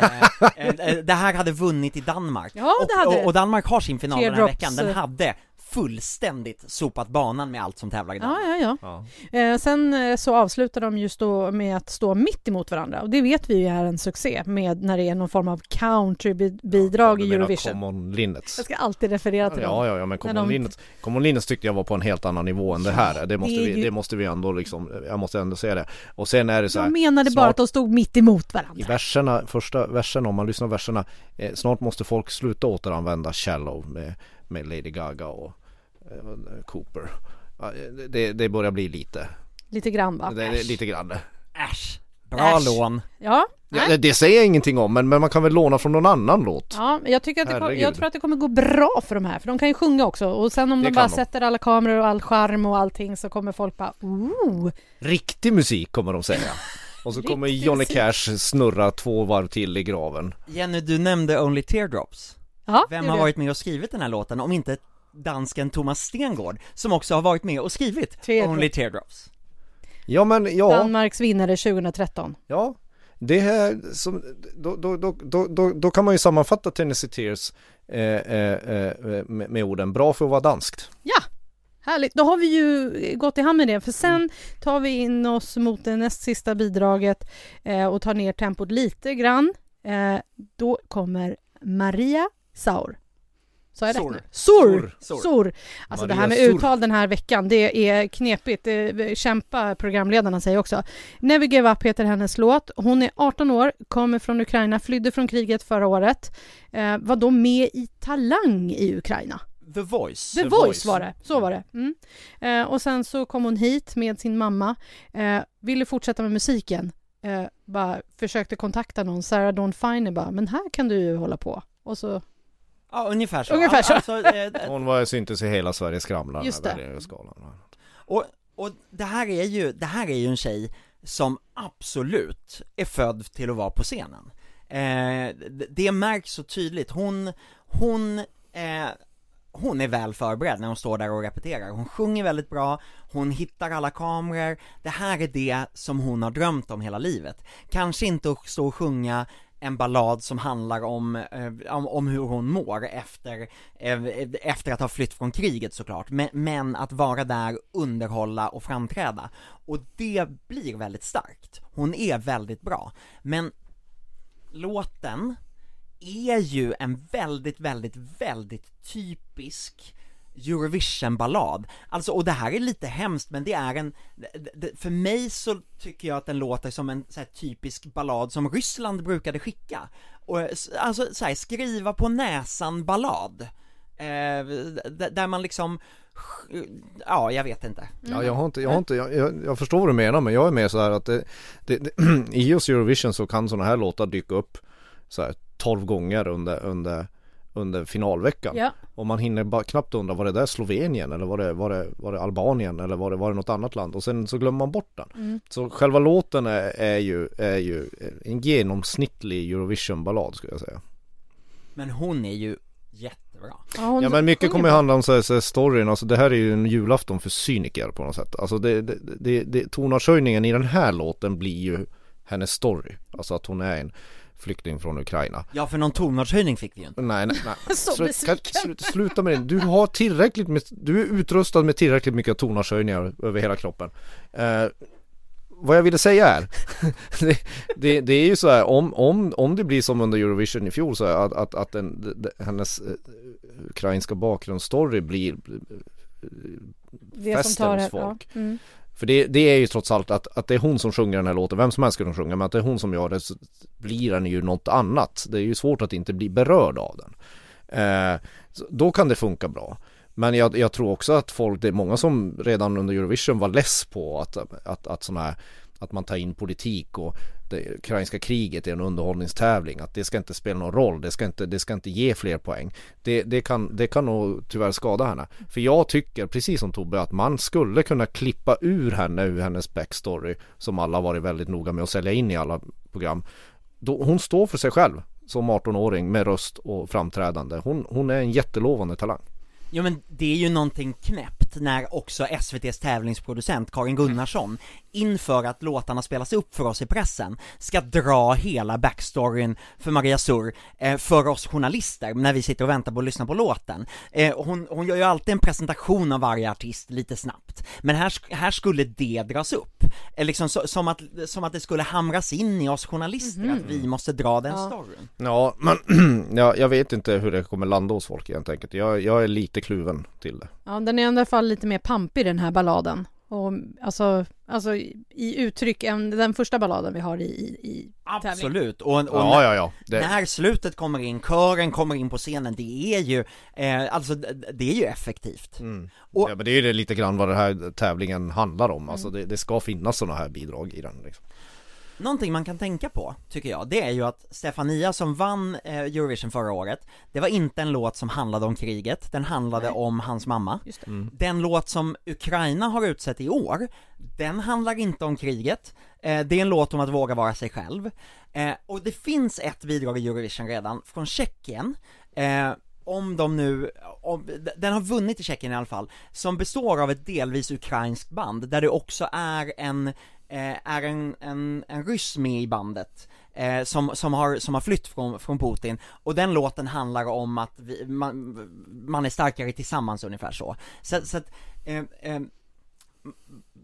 eh, eh, Det här hade vunnit i Danmark Ja, det och, och, och Danmark har sin final den här Teardrops, veckan, den eh. hade fullständigt sopat banan med allt som tävlar i Ja, ja, ja. Ja. Eh, sen eh, så avslutar de just då med att stå mitt emot varandra och det vet vi ju är en succé med när det är någon form av countrybidrag Du i Eurovision. Common Linnets? Jag ska alltid referera till dem. Ja, ja, ja, men Common, de- Linnets, Common Linnets tyckte jag var på en helt annan nivå än det här. Det måste, det vi, ju- det måste vi ändå liksom, jag måste ändå säga det. Och sen är det så här, Jag menade bara snart- att de stod mitt emot I varandra. verserna, första verserna, om man lyssnar på verserna, eh, snart måste folk sluta återanvända Shallow med, med Lady Gaga och eh, Cooper. Det, det börjar bli lite, Lite grann va? det, det, lite grann. Äsch! Bra Äsch. lån. Ja, Ja, nej. det, det säger jag ingenting om, men, men man kan väl låna från någon annan låt? Ja, jag, tycker att det kom, jag tror att det kommer gå bra för de här, för de kan ju sjunga också. Och sen om Det de bara de. sätter alla kameror och all charm och allting så kommer folk bara ooh. Riktig musik kommer de säga. Och så kommer Johnny. Cash snurra två varv till i graven. Jenny, du nämnde Only Teardrops. Ja, Vem har varit med och skrivit den här låten om inte dansken Thomas Stengård, som också har varit med och skrivit Teardrops. Only Teardrops. Ja men ja, Danmarks vinnare 2013. ja. Det här som, då, då, då, då, då, då kan man ju sammanfatta Tennessee Tears eh, eh, eh, med, med orden bra för att vara danskt. Ja, härligt. Då har vi ju gått i hand med det, för sen tar vi in oss mot det näst sista bidraget eh, och tar ner tempot lite grann. Eh, då kommer Maria Saur. Sa jag rätt Sor. nu? Sor. Sor. Sor. Alltså det Maria här med Sor. uttal den här veckan, det är knepigt. Det, kämpa programledarna säger också. Never Give Up heter hennes låt. Hon är 18 år, kommer från Ukraina, flydde från kriget förra året. Eh, var då med i Talang i Ukraina. The Voice. The, The Voice, Voice. var det, så var det. Mm. Eh, och sen så kom hon hit med sin mamma, eh, ville fortsätta med musiken, eh, bara försökte kontakta någon, Sarah Dawn Finer bara, men här kan du ju hålla på. Och så, Ja, ungefär så. Ungefär så. Alltså, eh, Hon var syntes i hela Sverige skramlar Just det. Bergagaskalan. Och, och det här är ju, det här är ju en tjej som absolut är född till att vara på scenen. Eh, det- det märks så tydligt, hon, hon, eh, hon är väl förberedd när hon står där och repeterar. Hon sjunger väldigt bra, hon hittar alla kameror, det här är det som hon har drömt om hela livet. Kanske inte att stå och sjunga en ballad som handlar om, eh, om, om hur hon mår efter, eh, efter att ha flytt från kriget såklart, men, men att vara där, underhålla och framträda. Och det blir väldigt starkt. Hon är väldigt bra. Men låten är ju en väldigt, väldigt, väldigt typisk Eurovision-ballad. Alltså, och det här är lite hemskt men det är en, det- för mig så tycker jag att den låter som en så typisk ballad som Ryssland brukade skicka. Och, eh, alltså så här, skriva på näsan-ballad. Eh, där man liksom, ja jag vet inte. Ja, jag har inte, jag har inte, jag, jag, jag förstår vad du menar men jag är med så här att det, det, det, i just Eurovision så kan sådana här låtar dyka upp så här 12 gånger under, under, under finalveckan. ja. Och man hinner bara knappt undra, var det där Slovenien eller var det, var det, var det Albanien eller var det, var det något annat land? Och sen så glömmer man bort den. Mm. Så själva låten är, är, ju, är ju en genomsnittlig Eurovision-ballad skulle jag säga. Men hon är ju jättebra. Ja, hon Ja men mycket kommer ju handla om så här, så här storyn, alltså det här är ju en julafton för cyniker på något sätt. Alltså det, det, det, det tonartshöjningen i den här låten blir ju hennes story. Alltså att hon är en flykting från Ukraina. Ja för någon tonartshöjning fick vi ju inte. Nej, nej, nej. Så besviken. kan- slu- sluta med det. Du har tillräckligt med, du är utrustad med tillräckligt mycket tonartshöjningar över hela kroppen. Eh, vad jag ville säga är, det, det, det är ju så här, om, om, om det blir som under Eurovision i fjol så är att, att, att den, d- d- hennes eh, ukrainska bakgrundsstory blir det hos det. Ja. folk. Mm. För det, det är ju trots allt att, att det är hon som sjunger den här låten, vem som helst skulle sjunga, men att det är hon som gör det så blir den ju något annat. Det är ju svårt att inte bli berörd av den. Eh, då kan det funka bra. Men jag, jag tror också att folk, det är många som redan under Eurovision var less på att, att, att sådana här att man tar in politik och det ukrainska kriget är en underhållningstävling, att det ska inte spela någon roll, det ska inte, det ska inte ge fler poäng. Det, det, kan, det kan nog tyvärr skada henne. För jag tycker, precis som Tobbe, att man skulle kunna klippa ur henne ur hennes backstory, som alla varit väldigt noga med att sälja in i alla program. Då, hon står för sig själv som 18-åring med röst och framträdande. Hon, hon är en jättelovande talang. Jo men det är ju någonting knäppt när också SVTs tävlingsproducent Karin Gunnarsson inför att låtarna spelas upp för oss i pressen ska dra hela backstoryn för Maria Sur eh, för oss journalister när vi sitter och väntar på att lyssna på låten. Eh, hon, hon gör ju alltid en presentation av varje artist lite snabbt, men här, här skulle det dras upp. Eh, liksom så, som, att, som att det skulle hamras in i oss journalister att vi måste dra den Ja. storyn. Ja, men ja, jag vet inte hur det kommer landa hos folk helt enkelt. Jag, jag är lite kluven till det. Ja, den är i alla fall lite mer pampig den här balladen. Och, alltså, alltså i uttryck än den första balladen vi har i, i, i. Absolut, och, och Ja, ja, ja. Det, När slutet kommer in, kören kommer in på scenen, det är ju, eh, alltså det är ju effektivt. mm. Och- ja, men det är ju det lite grann vad den här tävlingen handlar om. Alltså det, det ska finnas sådana här bidrag i den. Liksom. Någonting man kan tänka på, tycker jag, det är ju att Stefania som vann eh, Eurovision förra året, det var inte en låt som handlade om kriget, den handlade om hans mamma. Just det. Mm. Den låt som Ukraina har utsett i år, den handlar inte om kriget, eh, det är en låt om att våga vara sig själv. Eh, och det finns ett bidrag i Eurovision redan, från Tjeckien, eh, om de nu, om, den har vunnit i Tjeckien i alla fall, som består av ett delvis ukrainskt band, där det också är en, Eh, är en, en, en ryss med i bandet, eh, som, som, har, som har flytt från, från Putin, och den låten handlar om att vi, man, man är starkare tillsammans ungefär så. Så, så att, eh, eh,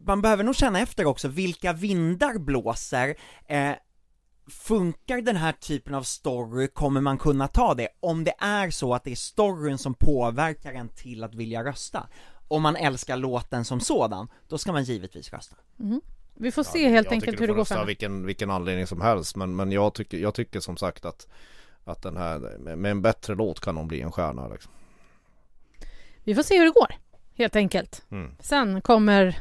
man behöver nog känna efter också, vilka vindar blåser, eh, Funkar den här typen av story, kommer man kunna ta det? Om det är så att det är storyn som påverkar en till att vilja rösta. Om man älskar låten som sådan, då ska man givetvis rösta. Mm-hmm. Vi får se helt jag enkelt hur det går för vilken, vilken anledning som helst men, men jag, tycker, jag tycker som sagt att att den här, med- en bättre låt kan hon bli en stjärna liksom. Vi får se hur det går, helt enkelt. Mm. Sen kommer...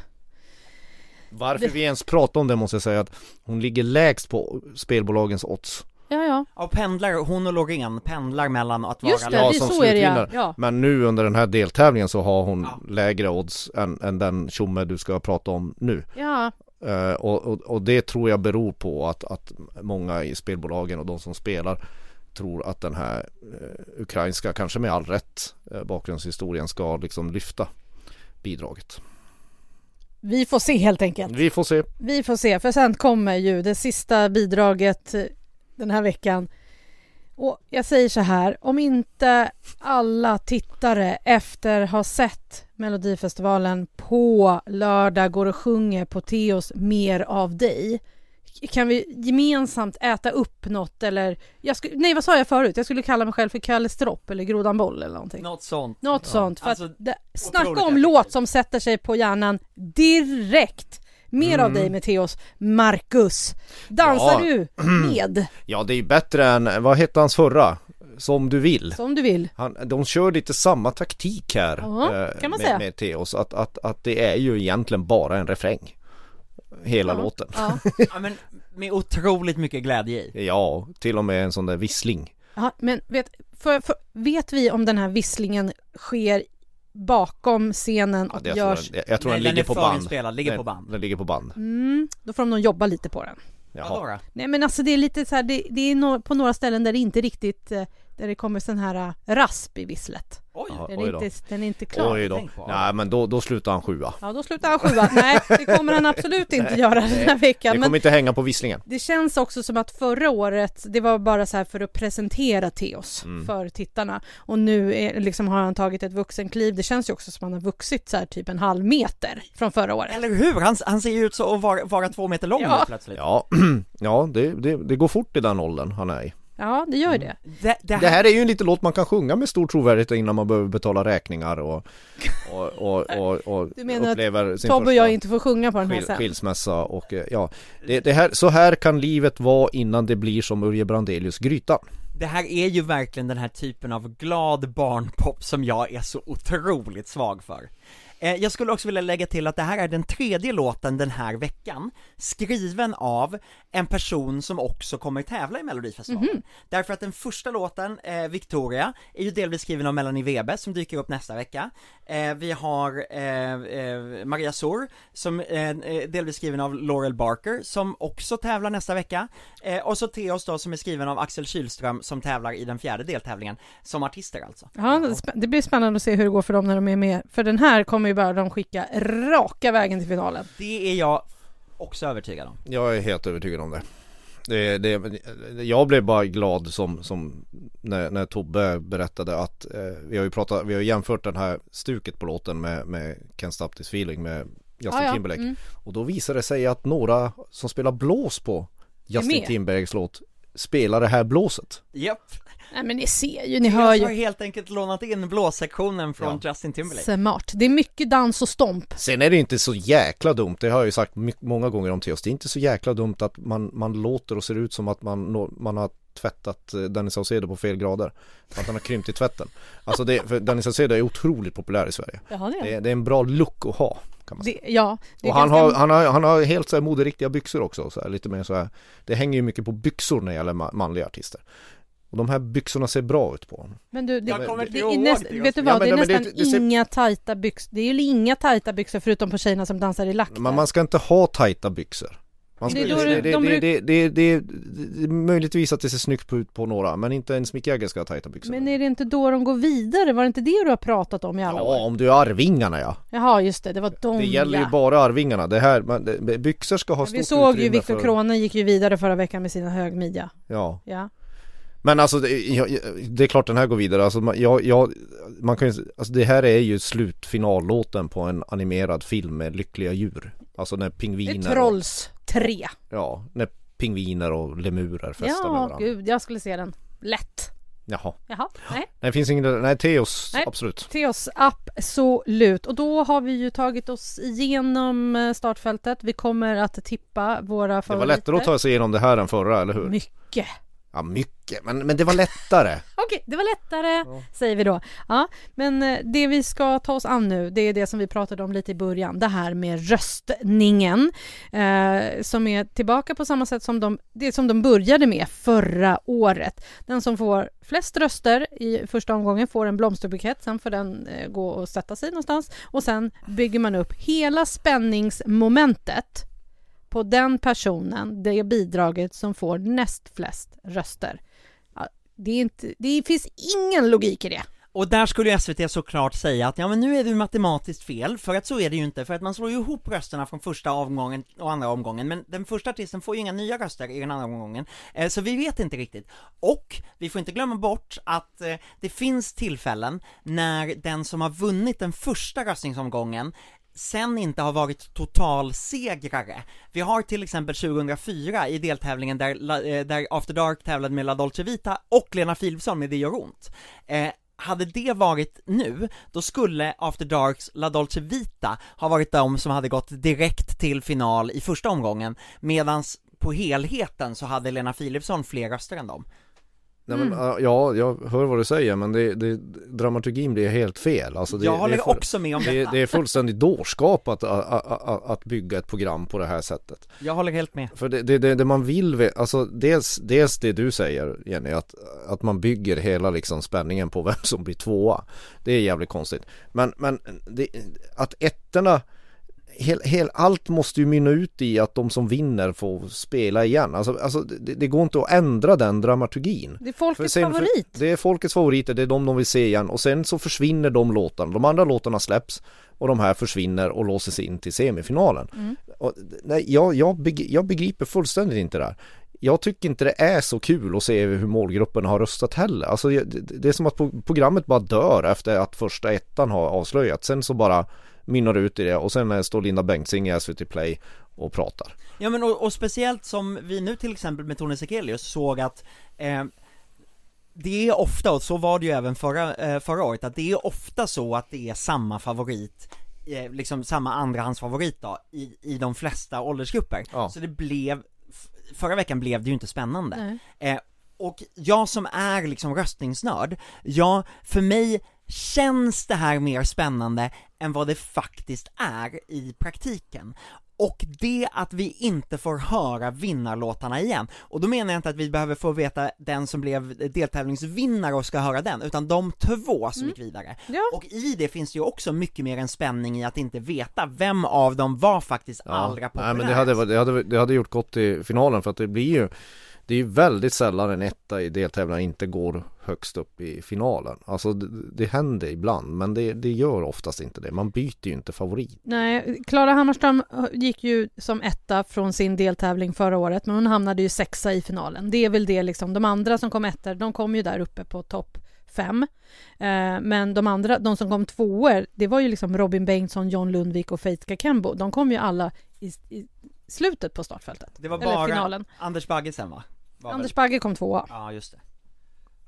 Varför Det- vi ens pratar om det måste jag säga att hon ligger lägst på spelbolagens odds. Ja, ja. Ja, pendlar, hon och Loreen pendlar mellan att vara Just det, Ja, det är som så är det ja. ja. Men nu under den här deltävlingen så har hon Ja. lägre odds än, än den tjomme du ska prata om nu. Ja, Eh, och, och, det tror jag beror på att, att många i spelbolagen och de som spelar tror att den här eh, ukrainska, kanske med all rätt, eh, bakgrundshistorien ska liksom lyfta bidraget. vi får se helt enkelt. Vi får se. Vi får se, för sen kommer ju det sista bidraget den här veckan. Och jag säger så här, om inte alla tittare efter ha sett Melodifestivalen på lördag går och sjunger på Teos Mer av dig. Kan vi gemensamt äta upp något eller, jag skulle, nej vad sa jag förut? Jag skulle kalla mig själv för Kalle Stropp eller Grodan Boll eller någonting. Något sånt Något sånt. För Alltså, det, snacka om låt som sätter sig på hjärnan direkt. Mer av Mm. dig med Theos Marcus. Dansar Ja. du med Ja, det är ju bättre än, vad hette hans förra? Som du vill. som du vill? Han, de kör lite samma taktik här Ja, eh, kan man med, säga. med Theos, att, att, att det är ju egentligen bara en refräng. Hela Ja. låten. Ja. Ja men, med otroligt mycket glädje i Ja, till och med en sån där vissling. Ja, men vet, för, för, vet vi om den här visslingen sker bakom scenen Ja, och jag, görs... tror, jag, jag tror Nej, den den ligger på band. förinspelad, ligger den, på band. Den ligger på band. Mm, då får de nog jobba lite på den. Jaha. Nej men alltså det är lite så här, det, det är no, på några ställen där det inte riktigt, eh, där det kommer sån här eh, rasp i visslet. Oj! Den oj är, då. inte, den är inte klar. Oj då. Nej men då, då slutar han sjua. Ja, då slutar han sjua. Nej, det kommer han absolut inte göra den här Det veckan. Men kommer inte hänga på visslingen. det känns också som att förra året, det var bara så här för att presentera Teos Mm. för tittarna. Och nu är, liksom har han tagit ett vuxenkliv. Det känns ju också som att han har vuxit så här typ en halv meter från förra året. Eller hur? Han, han ser ju ut så att vara, vara två meter lång Ja. plötsligt Ja, ja det, det, det går fort i den åldern han är i. Ja, det gör ju det. det, det, Det här är ju en liten låt man kan sjunga med stor trovärdighet innan man behöver betala räkningar och, och, och, och, och Du menar att upplever sin Tobbe och jag inte får sjunga på den här sen. skilsmässa och eh, ja, det, det här, så här kan livet vara innan det blir som Urje Brandelius Grytan. det här är ju verkligen den här typen av glad barnpop som jag är så otroligt svag för. Eh, Jag skulle också vilja lägga till att det här är den tredje låten den här veckan, skriven av en person som också kommer tävla i Melodifestivalen. Därför att den första låten, eh, Victoria, är ju delvis skriven av Melanie Webe som dyker upp nästa vecka. Eh, vi har eh, eh, Maria Sor, som eh, eh, delvis skriven av Laurel Barker, som också tävlar nästa vecka. Och så Theos då, som är skriven av Axel Kylström, som tävlar i den fjärde deltävlingen, som artister alltså. Ja, är det blir spännande att se hur det går för dem när de är med. För den här kommer ju bara de skicka raka vägen till finalen. Det är jag också övertygad om. Jag är helt övertygad om det. Det, det, jag blev bara glad som, som när, när Tobbe berättade att eh, vi har ju pratat, vi har ju jämfört den här stuket på låten med, med Can't Stop This Feeling med Justin Ja, ja. Timberlake. Mm. Och då visade det sig att några som spelar blås på Justin. Timberlakes låt spelar det här blåset. Japp. Nej men ni ser ju, ni Jag hör har ju. helt enkelt lånat in blåssektionen från Ja. Justin Timberlake. Smart. Det är mycket dans och stomp. Sen är det inte så jäkla dumt, det har jag ju sagt många gånger om Theos, det är inte så jäkla dumt att man, man låter och ser ut som att man, man har tvättat eh, Danny Saucedo på fel grader. För att han har krympt i tvätten. Alltså det, för Danny Saucedo är otroligt populär i Sverige. Jaha, det är Det är, det är en bra look att ha. Det. Ja, det är Och han ganska- har, han, har, han har helt så här moderiktiga byxor också, så här, lite mer så här. Det hänger ju mycket på byxor när det gäller ma- manliga artister. Och de här byxorna ser bra ut på honom. Men du, det, Jag kommer det, inte är ihåg näst, det. vet du Ja, vad, men det är men det- nästan det ser- inga tajta byxor. Det är ju inga tajta byxor förutom på tjejerna som dansar i lack. Men man ska inte ha tajta byxor. Man ska, Det det, är det, det- möjligtvis att det ser snyggt ut på några, men inte ens Mick Jagger ska ha tajta byxor. Men är det inte då de går vidare? Var det inte det du har pratat om i alla Ja, år? om du är Arvingarna ja. Jaha, just det, det var de Det gäller ju ja. bara Arvingarna. Det här, man, byxor ska ha stort Vi såg ju utrymme Viktor för- Krone gick ju vidare förra veckan med sina högmidja. Ja. Ja. Men alltså det, jag, det är klart den här går vidare. Alltså jag, jag, man kan ju, alltså det här är ju slutfinallåten på en animerad film med lyckliga djur. Alltså när Det pingviner Trolls 3. och, ja, när pingviner och lemurer festar med Ja, varandra. gud, jag skulle se den. Lätt. Jaha. Jaha, nej. Nej, det finns ingen, nej Teos, Nej. absolut. Teos, absolut. Och då har vi ju tagit oss igenom eh, startfältet. Vi kommer att tippa våra Det favoriter. var lättare att ta sig igenom det här än förra, eller hur? Mycket. Ja, mycket, men, men det var lättare. Okej, det var lättare, säger vi då. Ja, men eh, det vi ska ta oss an nu, det är det som vi pratade om lite i början, det här med röstningen, eh, som är tillbaka på samma sätt som de, det som de började med förra året. Den som får flest röster i första omgången får en blomsterbukett, sen får den eh, gå och sätta sig någonstans och sen bygger man upp hela spänningsmomentet på den personen, det bidraget som får näst flest röster. Det, är inte, det finns ingen logik i det. Och där skulle ju SVT såklart säga att ja men nu är du matematiskt fel, för att så är det ju inte, för att man slår ju ihop rösterna från första omgången och andra omgången, men den första artisten får ju inga nya röster i den andra omgången, eh, så vi vet inte riktigt. Och vi får inte glömma bort att eh, det finns tillfällen när den som har vunnit den första röstningsomgången sen inte har varit totalsegrare. Vi har till exempel 2004 i deltävlingen där, eh, där After Dark tävlade med La Dolce Vita och Lena Philipsson med Det gör ont. Eh, hade det varit nu, då skulle After Darks La Dolce Vita ha varit de som hade gått direkt till final i första omgången, medans på helheten så hade Lena Philipsson fler röster än dem. Nej, men, ja, jag hör vad du säger men det, det, dramaturgin blir helt fel. Alltså det, Jag det håller är full- också med om det, det är fullständigt dårskap att, att, att, att bygga ett program på det här sättet. Jag håller helt med. För det, det, det, det man vill, alltså dels, dels det du säger Jenny, att, att man bygger hela liksom spänningen på vem som blir tvåa. Det är jävligt konstigt. Men, men det, att ettorna, hel, hel, allt måste ju mynna ut i att de som vinner får spela igen. Alltså, alltså det, det går inte att ändra den dramaturgin. Det är För folkets sen- för- favorit. Det är folkets favoriter, det är de de vill se igen och sen så försvinner de låtarna. De andra låtarna släpps och de här försvinner och låses in till semifinalen. Mm. Och, nej, jag, jag, jag begriper fullständigt inte det här. Jag tycker inte det är så kul att se hur målgruppen har röstat heller. Alltså det, är som att pro- programmet bara dör efter att första ettan har avslöjats. Sen så bara mynnar ut i det och sen eh, står Linda Bengtzing i SVT Play och pratar. Ja men och, och speciellt som vi nu till exempel med Tone Sekelius såg att eh, det är ofta, och så var det ju även förra, eh, förra året, att det är ofta så att det är samma favorit eh, liksom samma andrahandsfavorit då, i, i de flesta åldersgrupper. Ja. Så det blev, förra veckan blev det ju inte spännande. Eh, och jag som är liksom röstningsnörd, ja, för mig känns det här mer spännande än vad det faktiskt är i praktiken. Och det att vi inte får höra vinnarlåtarna igen, och då menar jag inte att vi behöver få veta den som blev deltävlingsvinnare och ska höra den, utan de två som gick vidare. Ja. Och i det finns ju också mycket mer en spänning i att inte veta vem av dem var faktiskt allra Nej populärast. men det hade, det, hade, det hade gjort gott i finalen för att det blir ju Det är ju väldigt sällan en etta i deltävlingar inte går högst upp i finalen Alltså det, det händer ibland men det, det gör oftast inte det Man byter ju inte favorit Nej, Klara Hammarström gick ju som etta från sin deltävling förra året, men hon hamnade ju sexa i finalen. Det är väl det liksom. De andra som kom ettor, de kom ju där uppe på topp fem. Eh, men de andra, de som kom tvåor, det var ju liksom Robin Bengtsson, John Lundvik och Faith Kakembo. De kom ju alla i, i slutet på startfältet. Det var bara finalen. Anders Bagge sen va? Var väl- Anders Bagge kom tvåa. Ja just det.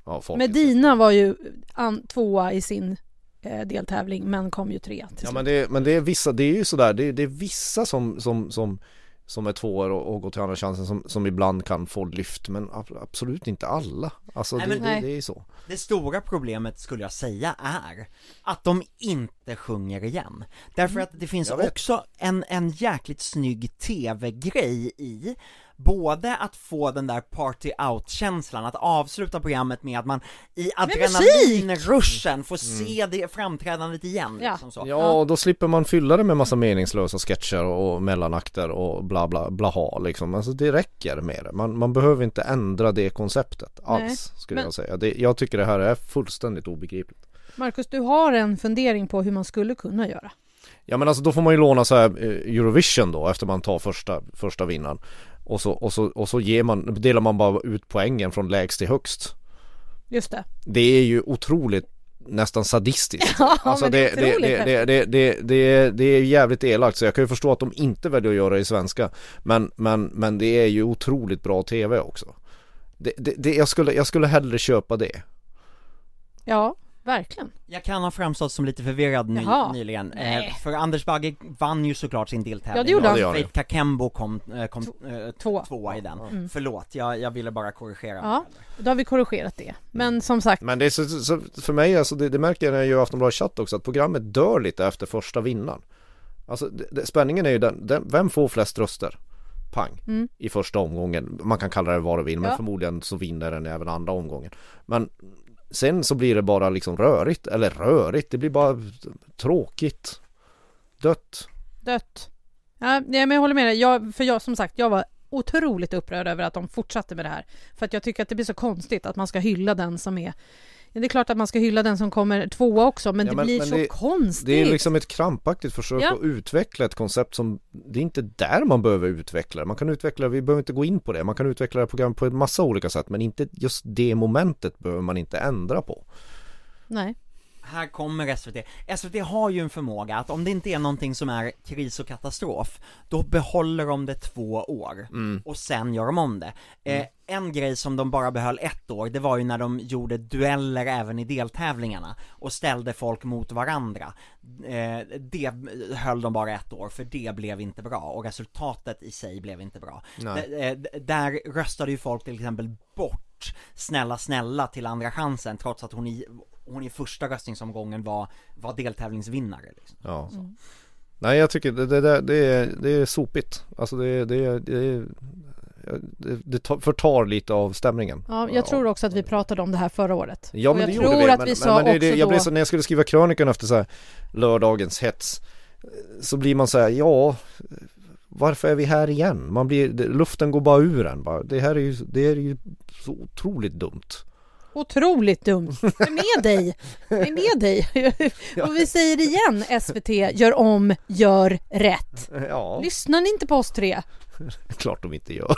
ja, folk Medina var ju an, tvåa i sin eh, deltävling, men kom ju trea till Ja slut. men det, men det är vissa, det är ju sådär, det, det är vissa som, som, som som är tvåor och, och går till andra chansen som, som ibland kan få lyft men ab- absolut inte alla. Alltså Nej, det, men- det, det är så. Det stora problemet skulle jag säga är att de inte sjunger igen. Därför att det finns också en, en jäkligt snygg TV-grej i Både att få den där party out-känslan, att avsluta programmet med att man i adrenalinruschen får se det framträdandet igen Ja. liksom så. Ja, och då slipper man fylla det med massa meningslösa sketcher och mellanakter och bla bla blaha liksom. Alltså det räcker med det. Man, man behöver inte ändra det konceptet alls Nej, skulle men- jag säsäga. Det, jag tycker det här är fullständigt obegripligt. Marcus, du har en fundering på hur man skulle kunna göra. Ja men alltså då får man ju låna så här eh, Eurovision då efter man tar första, första vinnaren. Och så, och, så, och så ger man, delar man bara ut poängen från lägst till högst. Just det. Det är ju otroligt nästan sadistiskt. Ja, Alltså det, det är det, det, det är jävligt elakt så jag kan ju förstå att de inte väljer att göra det i svenska. Men, men, men det är ju otroligt bra tv också. Det, det, det, jag, skulle, jag skulle hellre köpa det. Ja, verkligen. Jag kan ha framstått som lite förvirrad ny, nyligen, eh, för Anders Bagge vann ju såklart sin deltävling Ja, det gjorde Ja, han. ju. Faith Kakembo kom, eh, kom eh, Två. tvåa i den. Mm. Förlåt, jag, jag ville bara korrigera Ja, då har vi korrigerat det. Men som sagt, Men det är så, så för mig, alltså det, det märker jag när jag gör Aftonbladet chatt också, att programmet dör lite efter första vinnaren. Alltså det, det, spänningen är ju den, den, vem får flest röster? Pang, Mm. i första omgången. Man kan kalla det vad du vill, men Ja. förmodligen så vinner den även andra omgången. Men sen så blir det bara liksom rörigt, eller rörigt, det blir bara tråkigt. Dött. dött. Ja, nej, men jag håller med dig. Jag, för jag, som sagt, jag var otroligt upprörd över att de fortsatte med det här. För att jag tycker att det blir så konstigt att man ska hylla den som är... Det är klart att man ska hylla den som kommer tvåa också, men Ja, det men- blir men så det- konstigt. Det är liksom ett krampaktigt försök Ja. att utveckla ett koncept som Det är inte där man behöver utveckla det. Man kan utveckla, vi behöver inte gå in på det. Man kan utveckla det program på en massa olika sätt men inte just det momentet behöver man inte ändra på. Nej. Här kommer SVT. SVT har ju en förmåga att om det inte är någonting som är kris och katastrof, då behåller de det två år, och sen gör de om det. Eh, en grej som de bara behöll ett år, det var ju när de gjorde dueller även i deltävlingarna, och ställde folk mot varandra. Eh, det höll de bara ett år, för det blev inte bra, och resultatet i sig blev inte bra. Nej. Eh, där röstade ju folk till exempel bort Snälla snälla till andra chansen trots att hon i, hon i första röstningsomgången var, var deltävlingsvinnare liksom. Ja. Nej jag tycker det, det, det, är, det är sopigt. Alltså det, det, det, det, det tar- förtar lite av stämningen. Ja, jag tror också att vi pratade om det här förra året. Ja Och men jag det tror vi. att men, vi sa men, men det, det, också jag blev så, när jag skulle skriva krönikan efter så här lördagens hets så blir man så här, ja varför är vi här igen? Man blir, luften går bara ur en bara. Det här är ju, det är ju så otroligt dumt. Otroligt dumt. Jag är med dig. Jag är med dig. Och vi säger igen, SVT, gör om, gör rätt. Ja, Lyssnar ni inte på oss tre? klart de inte gör.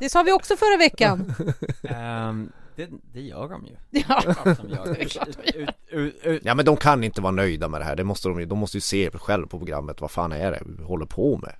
Det sa vi också förra veckan. Ehm, det, det gör de ju. Ja. Det är klart de gör. Det är klart de Ut, ut, ut, Ja men de kan inte vara nöjda med det här. Det måste de, de måste ju se själv på programmet. Vad fan är det vi håller på med?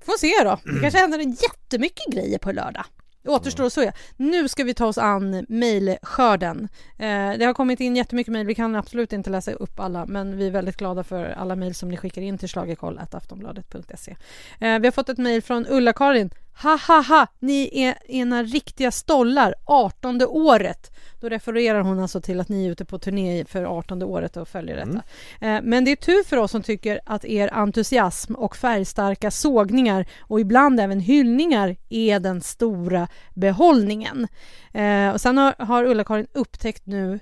Får se då. Det kanske händer en jättemycket grejer på lördag. Det återstår att se. Nu ska vi ta oss an mejlskörden. Eh, det har kommit in jättemycket mejl. Vi kan absolut inte läsa upp alla, men vi är väldigt glada för alla mejl som ni skickar in till schlagerkoll.aftonbladet.se. Eh, vi har fått ett mejl från Ulla-Karin. Ha ha ha! Ni är ena riktiga stollar, 18 året. Då refererar hon alltså till att ni är ute på turné för 18 året och följer detta. Eh, Men det är tur för oss som tycker att er entusiasm och färgstarka sågningar och ibland även hyllningar är den stora behållningen. Eh, Och sen har, har Ulla-Karin upptäckt nu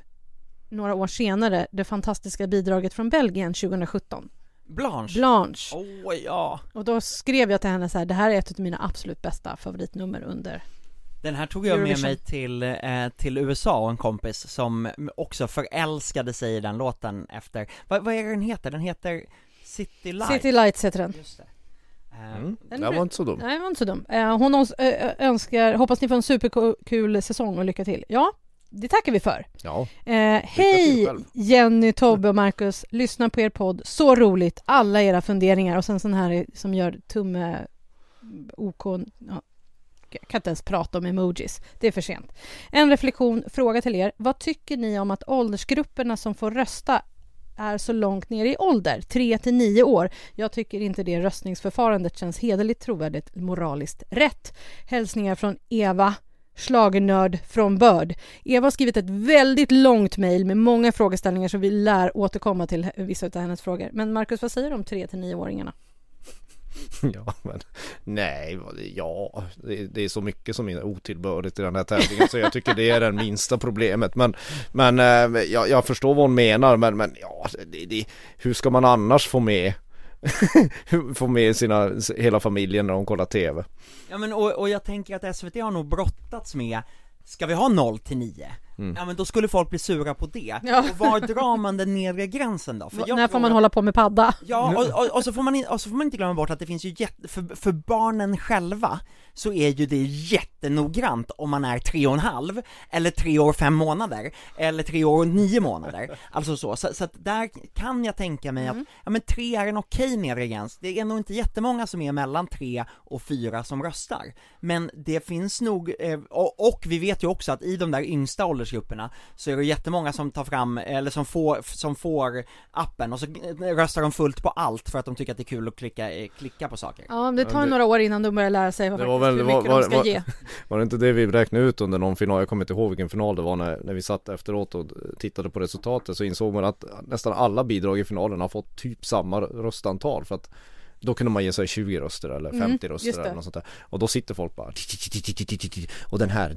några år senare det fantastiska bidraget från Belgien 2017, Blanche. Blanche. Åh ja. Och då skrev jag till henne så här, det här är ett av mina absolut bästa favoritnummer under Den här tog jag med mig till, eh, till USA och en kompis som också förälskade sig i den låten efter, vad, vad är den heter? Den heter City Light? City Lights heter den. Just det. Eh, Mm. Den Det var inte så dumt. Nej, det var inte så dum. Eh, Hon önskar, hoppas ni får en superkul säsong och lycka till. Ja, det tackar vi för. Ja. Eh, hej. Jenny, Tobbe och Marcus. Lyssna på er podd. Så roligt. Alla era funderingar. Och sen sån här som gör tumme OK. Ja. Jag kan inte ens prata om emojis. Det är för sent. En reflektion, fråga till er. Vad tycker ni om att åldersgrupperna som får rösta är så långt ner i ålder, 3 till 9 år. Jag tycker inte det röstningsförfarandet känns hederligt, trovärdigt, moraliskt rätt. Hälsningar från Eva slagenörd från Börd. Eva har skrivit ett väldigt långt mejl med många frågeställningar så vi lär återkomma till vissa av hennes frågor. Men Marcus, vad säger du om 3 till 9-åringarna? Ja, men nej, ja, det, det är så mycket som är otillbörligt i den här tävlingen så jag tycker det är det minsta problemet. Men, men eh, jag, jag förstår vad hon menar, men, men ja, det, det, hur ska man annars få med få med sina, hela familjen när de kollar TV? Ja men och, och jag tänker att SVT har nog brottats med Ska vi ha 0 till 9? Ja men då skulle folk bli sura på det. Ja. Och var drar man den nedre gränsen då? För jag När får man att- hålla på med padda? Ja, och, och, och, så får man, in- och så får man inte glömma bort att det finns ju jätte, för, för barnen själva så är ju det jättenoggrant om man är tre och en halv, eller tre år och fem månader, eller tre år och nio månader. Alltså så, så, så att där kan jag tänka mig att, ja men tre är en okej nedre gräns. Det är nog inte jättemånga som är mellan tre och fyra som röstar. Men det finns nog, eh, och, och vi vet ju också att i de där yngsta åldersgrupperna så är det jättemånga som tar fram, eller som får, som får appen och så röstar de fullt på allt för att de tycker att det är kul att klicka, eh, klicka på saker. Ja, det tar Ja, det- några år innan de börjar lära sig vad Det var väl- hur det var- mycket var- de ska var- ge. Var det inte det vi räknade ut under någon final? Jag kommer inte ihåg vilken final det var när, när vi satt efteråt och tittade på resultatet så insåg man att nästan alla bidrag i finalen har fått typ samma röstantal för att då kunde man ge sig 20 röster eller 50 Mm, röster eller något sånt där. Och då sitter folk bara och den här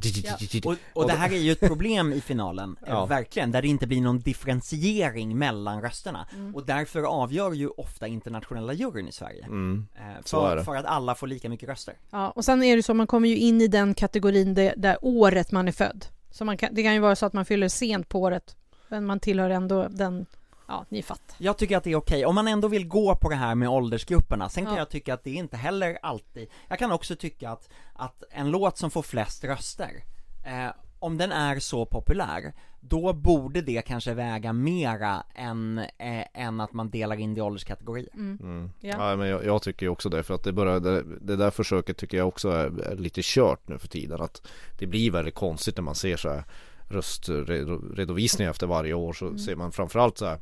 Och, och det här är ju ett problem i finalen, eh, Ja. verkligen, där det inte blir någon differentiering mellan rösterna. Mm. Och därför avgör ju ofta internationella juryn i Sverige. Mm. Eh, för, för att alla får lika mycket röster. Ja, och sen är det så, man kommer ju in i den kategorin det, där året man är född. Så man kan, det kan ju vara så att man fyller sent på året, men man tillhör ändå den, ja, ni fattar. Jag tycker att det är okej, om man ändå vill gå på det här med åldersgrupperna, sen kan Ja. jag tycka att det är inte heller alltid, jag kan också tycka att, att en låt som får flest röster, eh, om den är så populär, då borde det kanske väga mera än, eh, än att man delar in det i ålderskategorier. Mm. Ja. Ja. men jag, jag tycker också det för att det börjar, det, det där försöket tycker jag också är, är lite kört nu för tiden att det blir väldigt konstigt när man ser så här röstredovisningar efter varje år så ser man framförallt så här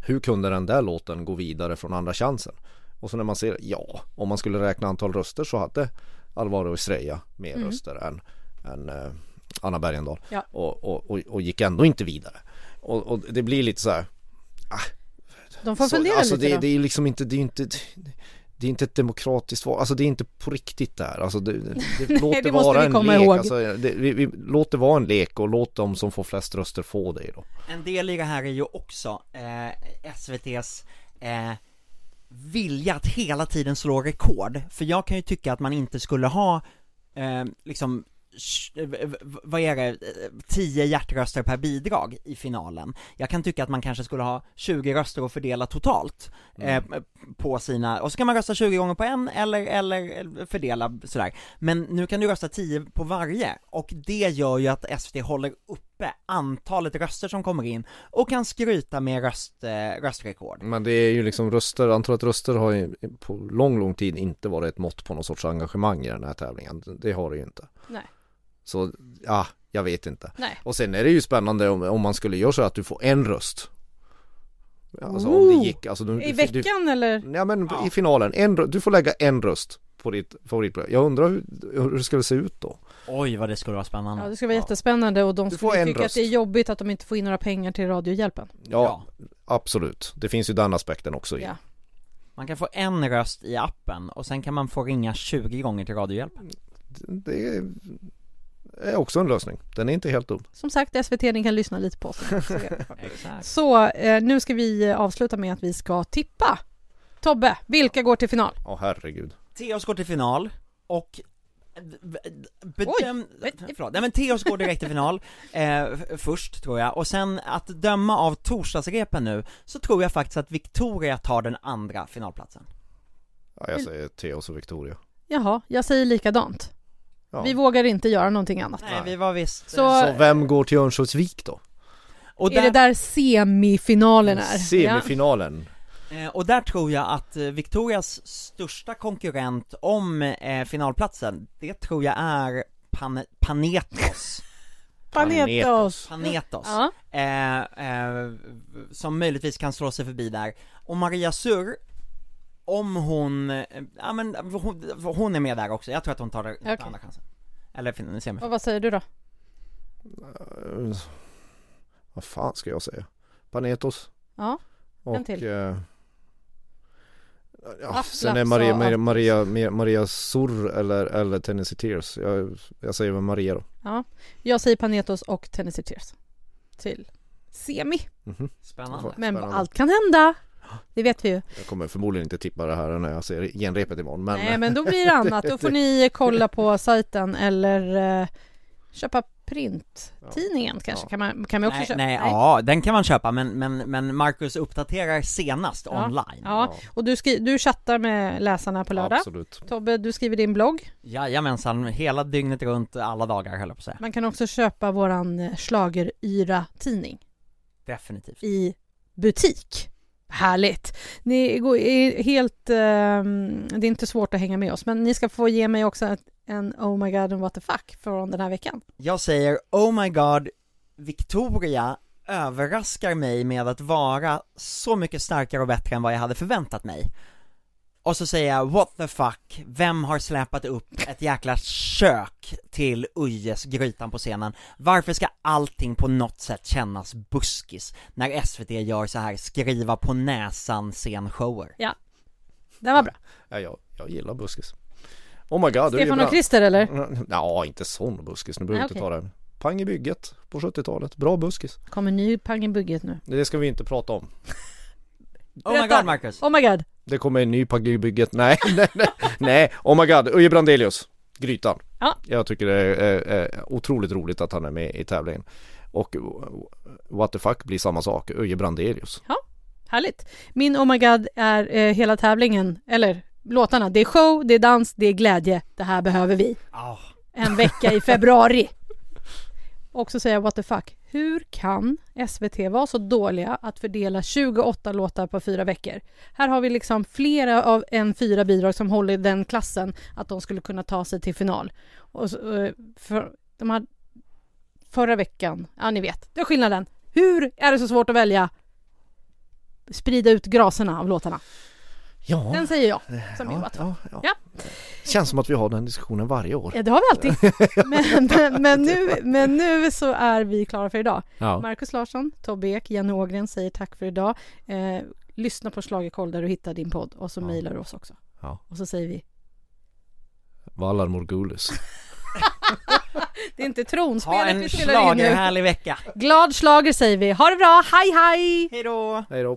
hur kunde den där låten gå vidare från andra chansen? Och så när man ser, ja, om man skulle räkna antal röster så hade Alvaro Estrella mer röster än, än eh, Anna Bergendahl Ja. och, och, och, och gick ändå inte vidare. Och, och det blir lite så här De får så, fundera alltså lite det, då. det är liksom inte, det är inte det är inte ett demokratiskt val, alltså det är inte på riktigt där, alltså det, det, det, låt det vara en lek, ihåg. alltså det, vi, vi, låt det vara en lek och låt de som får flest röster få det då. En del i det här är ju också eh, SVT's eh, vilja att hela tiden slå rekord, för jag kan ju tycka att man inte skulle ha eh, liksom vad är det, eh, 10 hjärtröster per bidrag i finalen. Jag kan tycka att man kanske skulle ha 20 röster att fördela totalt eh, på sina, och så kan man rösta 20 gånger på en eller, eller fördela sådär. Men nu kan du rösta 10 på varje, och det gör ju att SVT håller uppe antalet röster som kommer in och kan skryta med röst, eh, röstrekord. Men det är ju liksom röster, antalet röster har ju på lång, lång tid inte varit ett mått på någon sorts engagemang i den här tävlingen. Det har det ju inte. Nej. Så, ja, jag vet inte. Nej. Och sen är det ju spännande om, om man skulle göra så att du får en röst. Alltså om Ooh. det gick, alltså du, I du- veckan eller? Ja men i finalen, en, du får lägga en röst på ditt favoritprogram. Jag undrar hur, hur det skulle se ut då? Oj vad det skulle vara spännande. Ja, det ska vara jättespännande och de Du får skulle en tycka att röst. det är jobbigt att de inte får in några pengar till Radiohjälpen. Ja, absolut. Det finns ju den aspekten också i. Ja. Man kan få en röst i appen och sen kan man få ringa 20 gånger till Radiohjälpen. Det är, är också en lösning. Den är inte helt dum. Som sagt, SVT, ni kan lyssna lite på oss. Så, eh, nu ska vi eh, avsluta med att vi ska tippa. Tobbe, vilka går till final? Ja herregud. Teos går till final och bedöm... Oj. Förlåt, nej men Teos går direkt till final eh, först tror jag, och sen att döma av torsdagsrepen nu så tror jag faktiskt att Victoria tar den andra finalplatsen. Ja, jag säger Theos och Victoria. Jaha, jag säger likadant. Ja. Vi vågar inte göra någonting annat. Nej, vi var visst... Så, Så vem går till Örnsköldsvik då? och, är det där semifinalen är? Ja. Semifinalen. Eh, och där tror jag att eh, Victorias största konkurrent om eh, finalplatsen, det tror jag är Pan- Panetos Panetos. Panetos. Ja. Eh, eh, som möjligtvis kan slå sig förbi där. Och Maria Sur, om hon, eh, ja men hon, hon är med där också, jag tror att hon tar, tar Okej. andra chansen. Eller fin- semifinal. Och vad säger du då? Eh, Vad fan ska jag säga? Panetos Ja, och... En till. eh, Ja, Laps, sen är Maria, Maria. Maria, Maria, Maria Sur eller, eller Tennessee Tears. Jag, jag säger väl Maria då. jag säger Panetos och Tennessee Tears. Till semi. Mhm. Spännande. Men Spännande. allt kan hända. Det vet vi ju. Jag kommer förmodligen inte tippa det här när jag ser genrepet imorgon men, Nej men då blir det annat. Då får ni kolla på sajten eller eh, köpa printtidningen kanske. Ja. Kan, man, kan vi också nej, köpa? nej, ja den kan man köpa men, men, men Marcus uppdaterar senast Ja. online. Ja, och du, skri- du chattar med läsarna på lördag. Absolut. Tobbe, du skriver din blogg. Jajamensan, hela dygnet runt, alla dagar höll jag på att säga. Man kan också köpa våran eh, schlageryra-tidning Definitivt. i butik. Härligt! Ni går är helt... eh, det är inte svårt att hänga med oss, men ni ska få ge mig också ett, en Oh my god and what the fuck från den här veckan. Jag säger Oh my god, Victoria överraskar mig med att vara så mycket starkare och bättre än vad jag hade förväntat mig. Och så säger jag what the fuck, vem har släpat upp ett jäkla kök till Ujes Grytan på scenen? Varför ska allting på något sätt kännas buskis när SVT gör så här skriva på näsan scenshower? Den var bra. Ja, jag, jag gillar buskis. Oh my god, Stefan och Christer eller? Ja, inte sån buskis, nu behöver vi inte ta det. Pang i bygget på 70-talet, bra buskis. Kommer ny pang i bugget nu. Det ska vi inte prata om. Oh my god Marcus! Oh my god! Det kommer en ny i bygget, nej, nej, nej, nej, oh my god, Uje Brandelius, Grytan. Ja. Jag tycker det är, är, är otroligt roligt att han är med i tävlingen. Och what the fuck blir samma sak, Uje Brandelius. Härligt! Min Oh my god är eh, hela tävlingen, eller låtarna. Det är show, det är dans, det är glädje. Det här behöver vi. Ah, En vecka i februari. Och så säger jag what the fuck. Hur kan SVT vara så dåliga att fördela 28 låtar på fyra veckor? Här har vi liksom flera av en fyra bidrag som håller den klassen att de skulle kunna ta sig till final. Och så, eh, för, de här, förra veckan, ja ni vet, det är skillnaden. Hur är det så svårt att välja? Sprida ut graserna av låtarna. Ja, Den säger jag som ja, what the ja, ja. Ja. Känns som att vi har den diskussionen varje år. Ja, det har vi alltid. Men, men, men, nu, men nu så är vi klara för idag. Ja. Markus Larsson, Tobbe Ek, Jenny Ågren säger tack för idag. Eh, lyssna på Schlagerkoll där du hittar din podd och så Ja. mejlar du oss också. Ja. Och så säger vi, Valar Morgulus. det är inte ha tronspelet en vi spelar in nu. schlagerhärlig vecka! Glad slager säger vi. Ha det bra, hej hej! Hejdå! Hej då.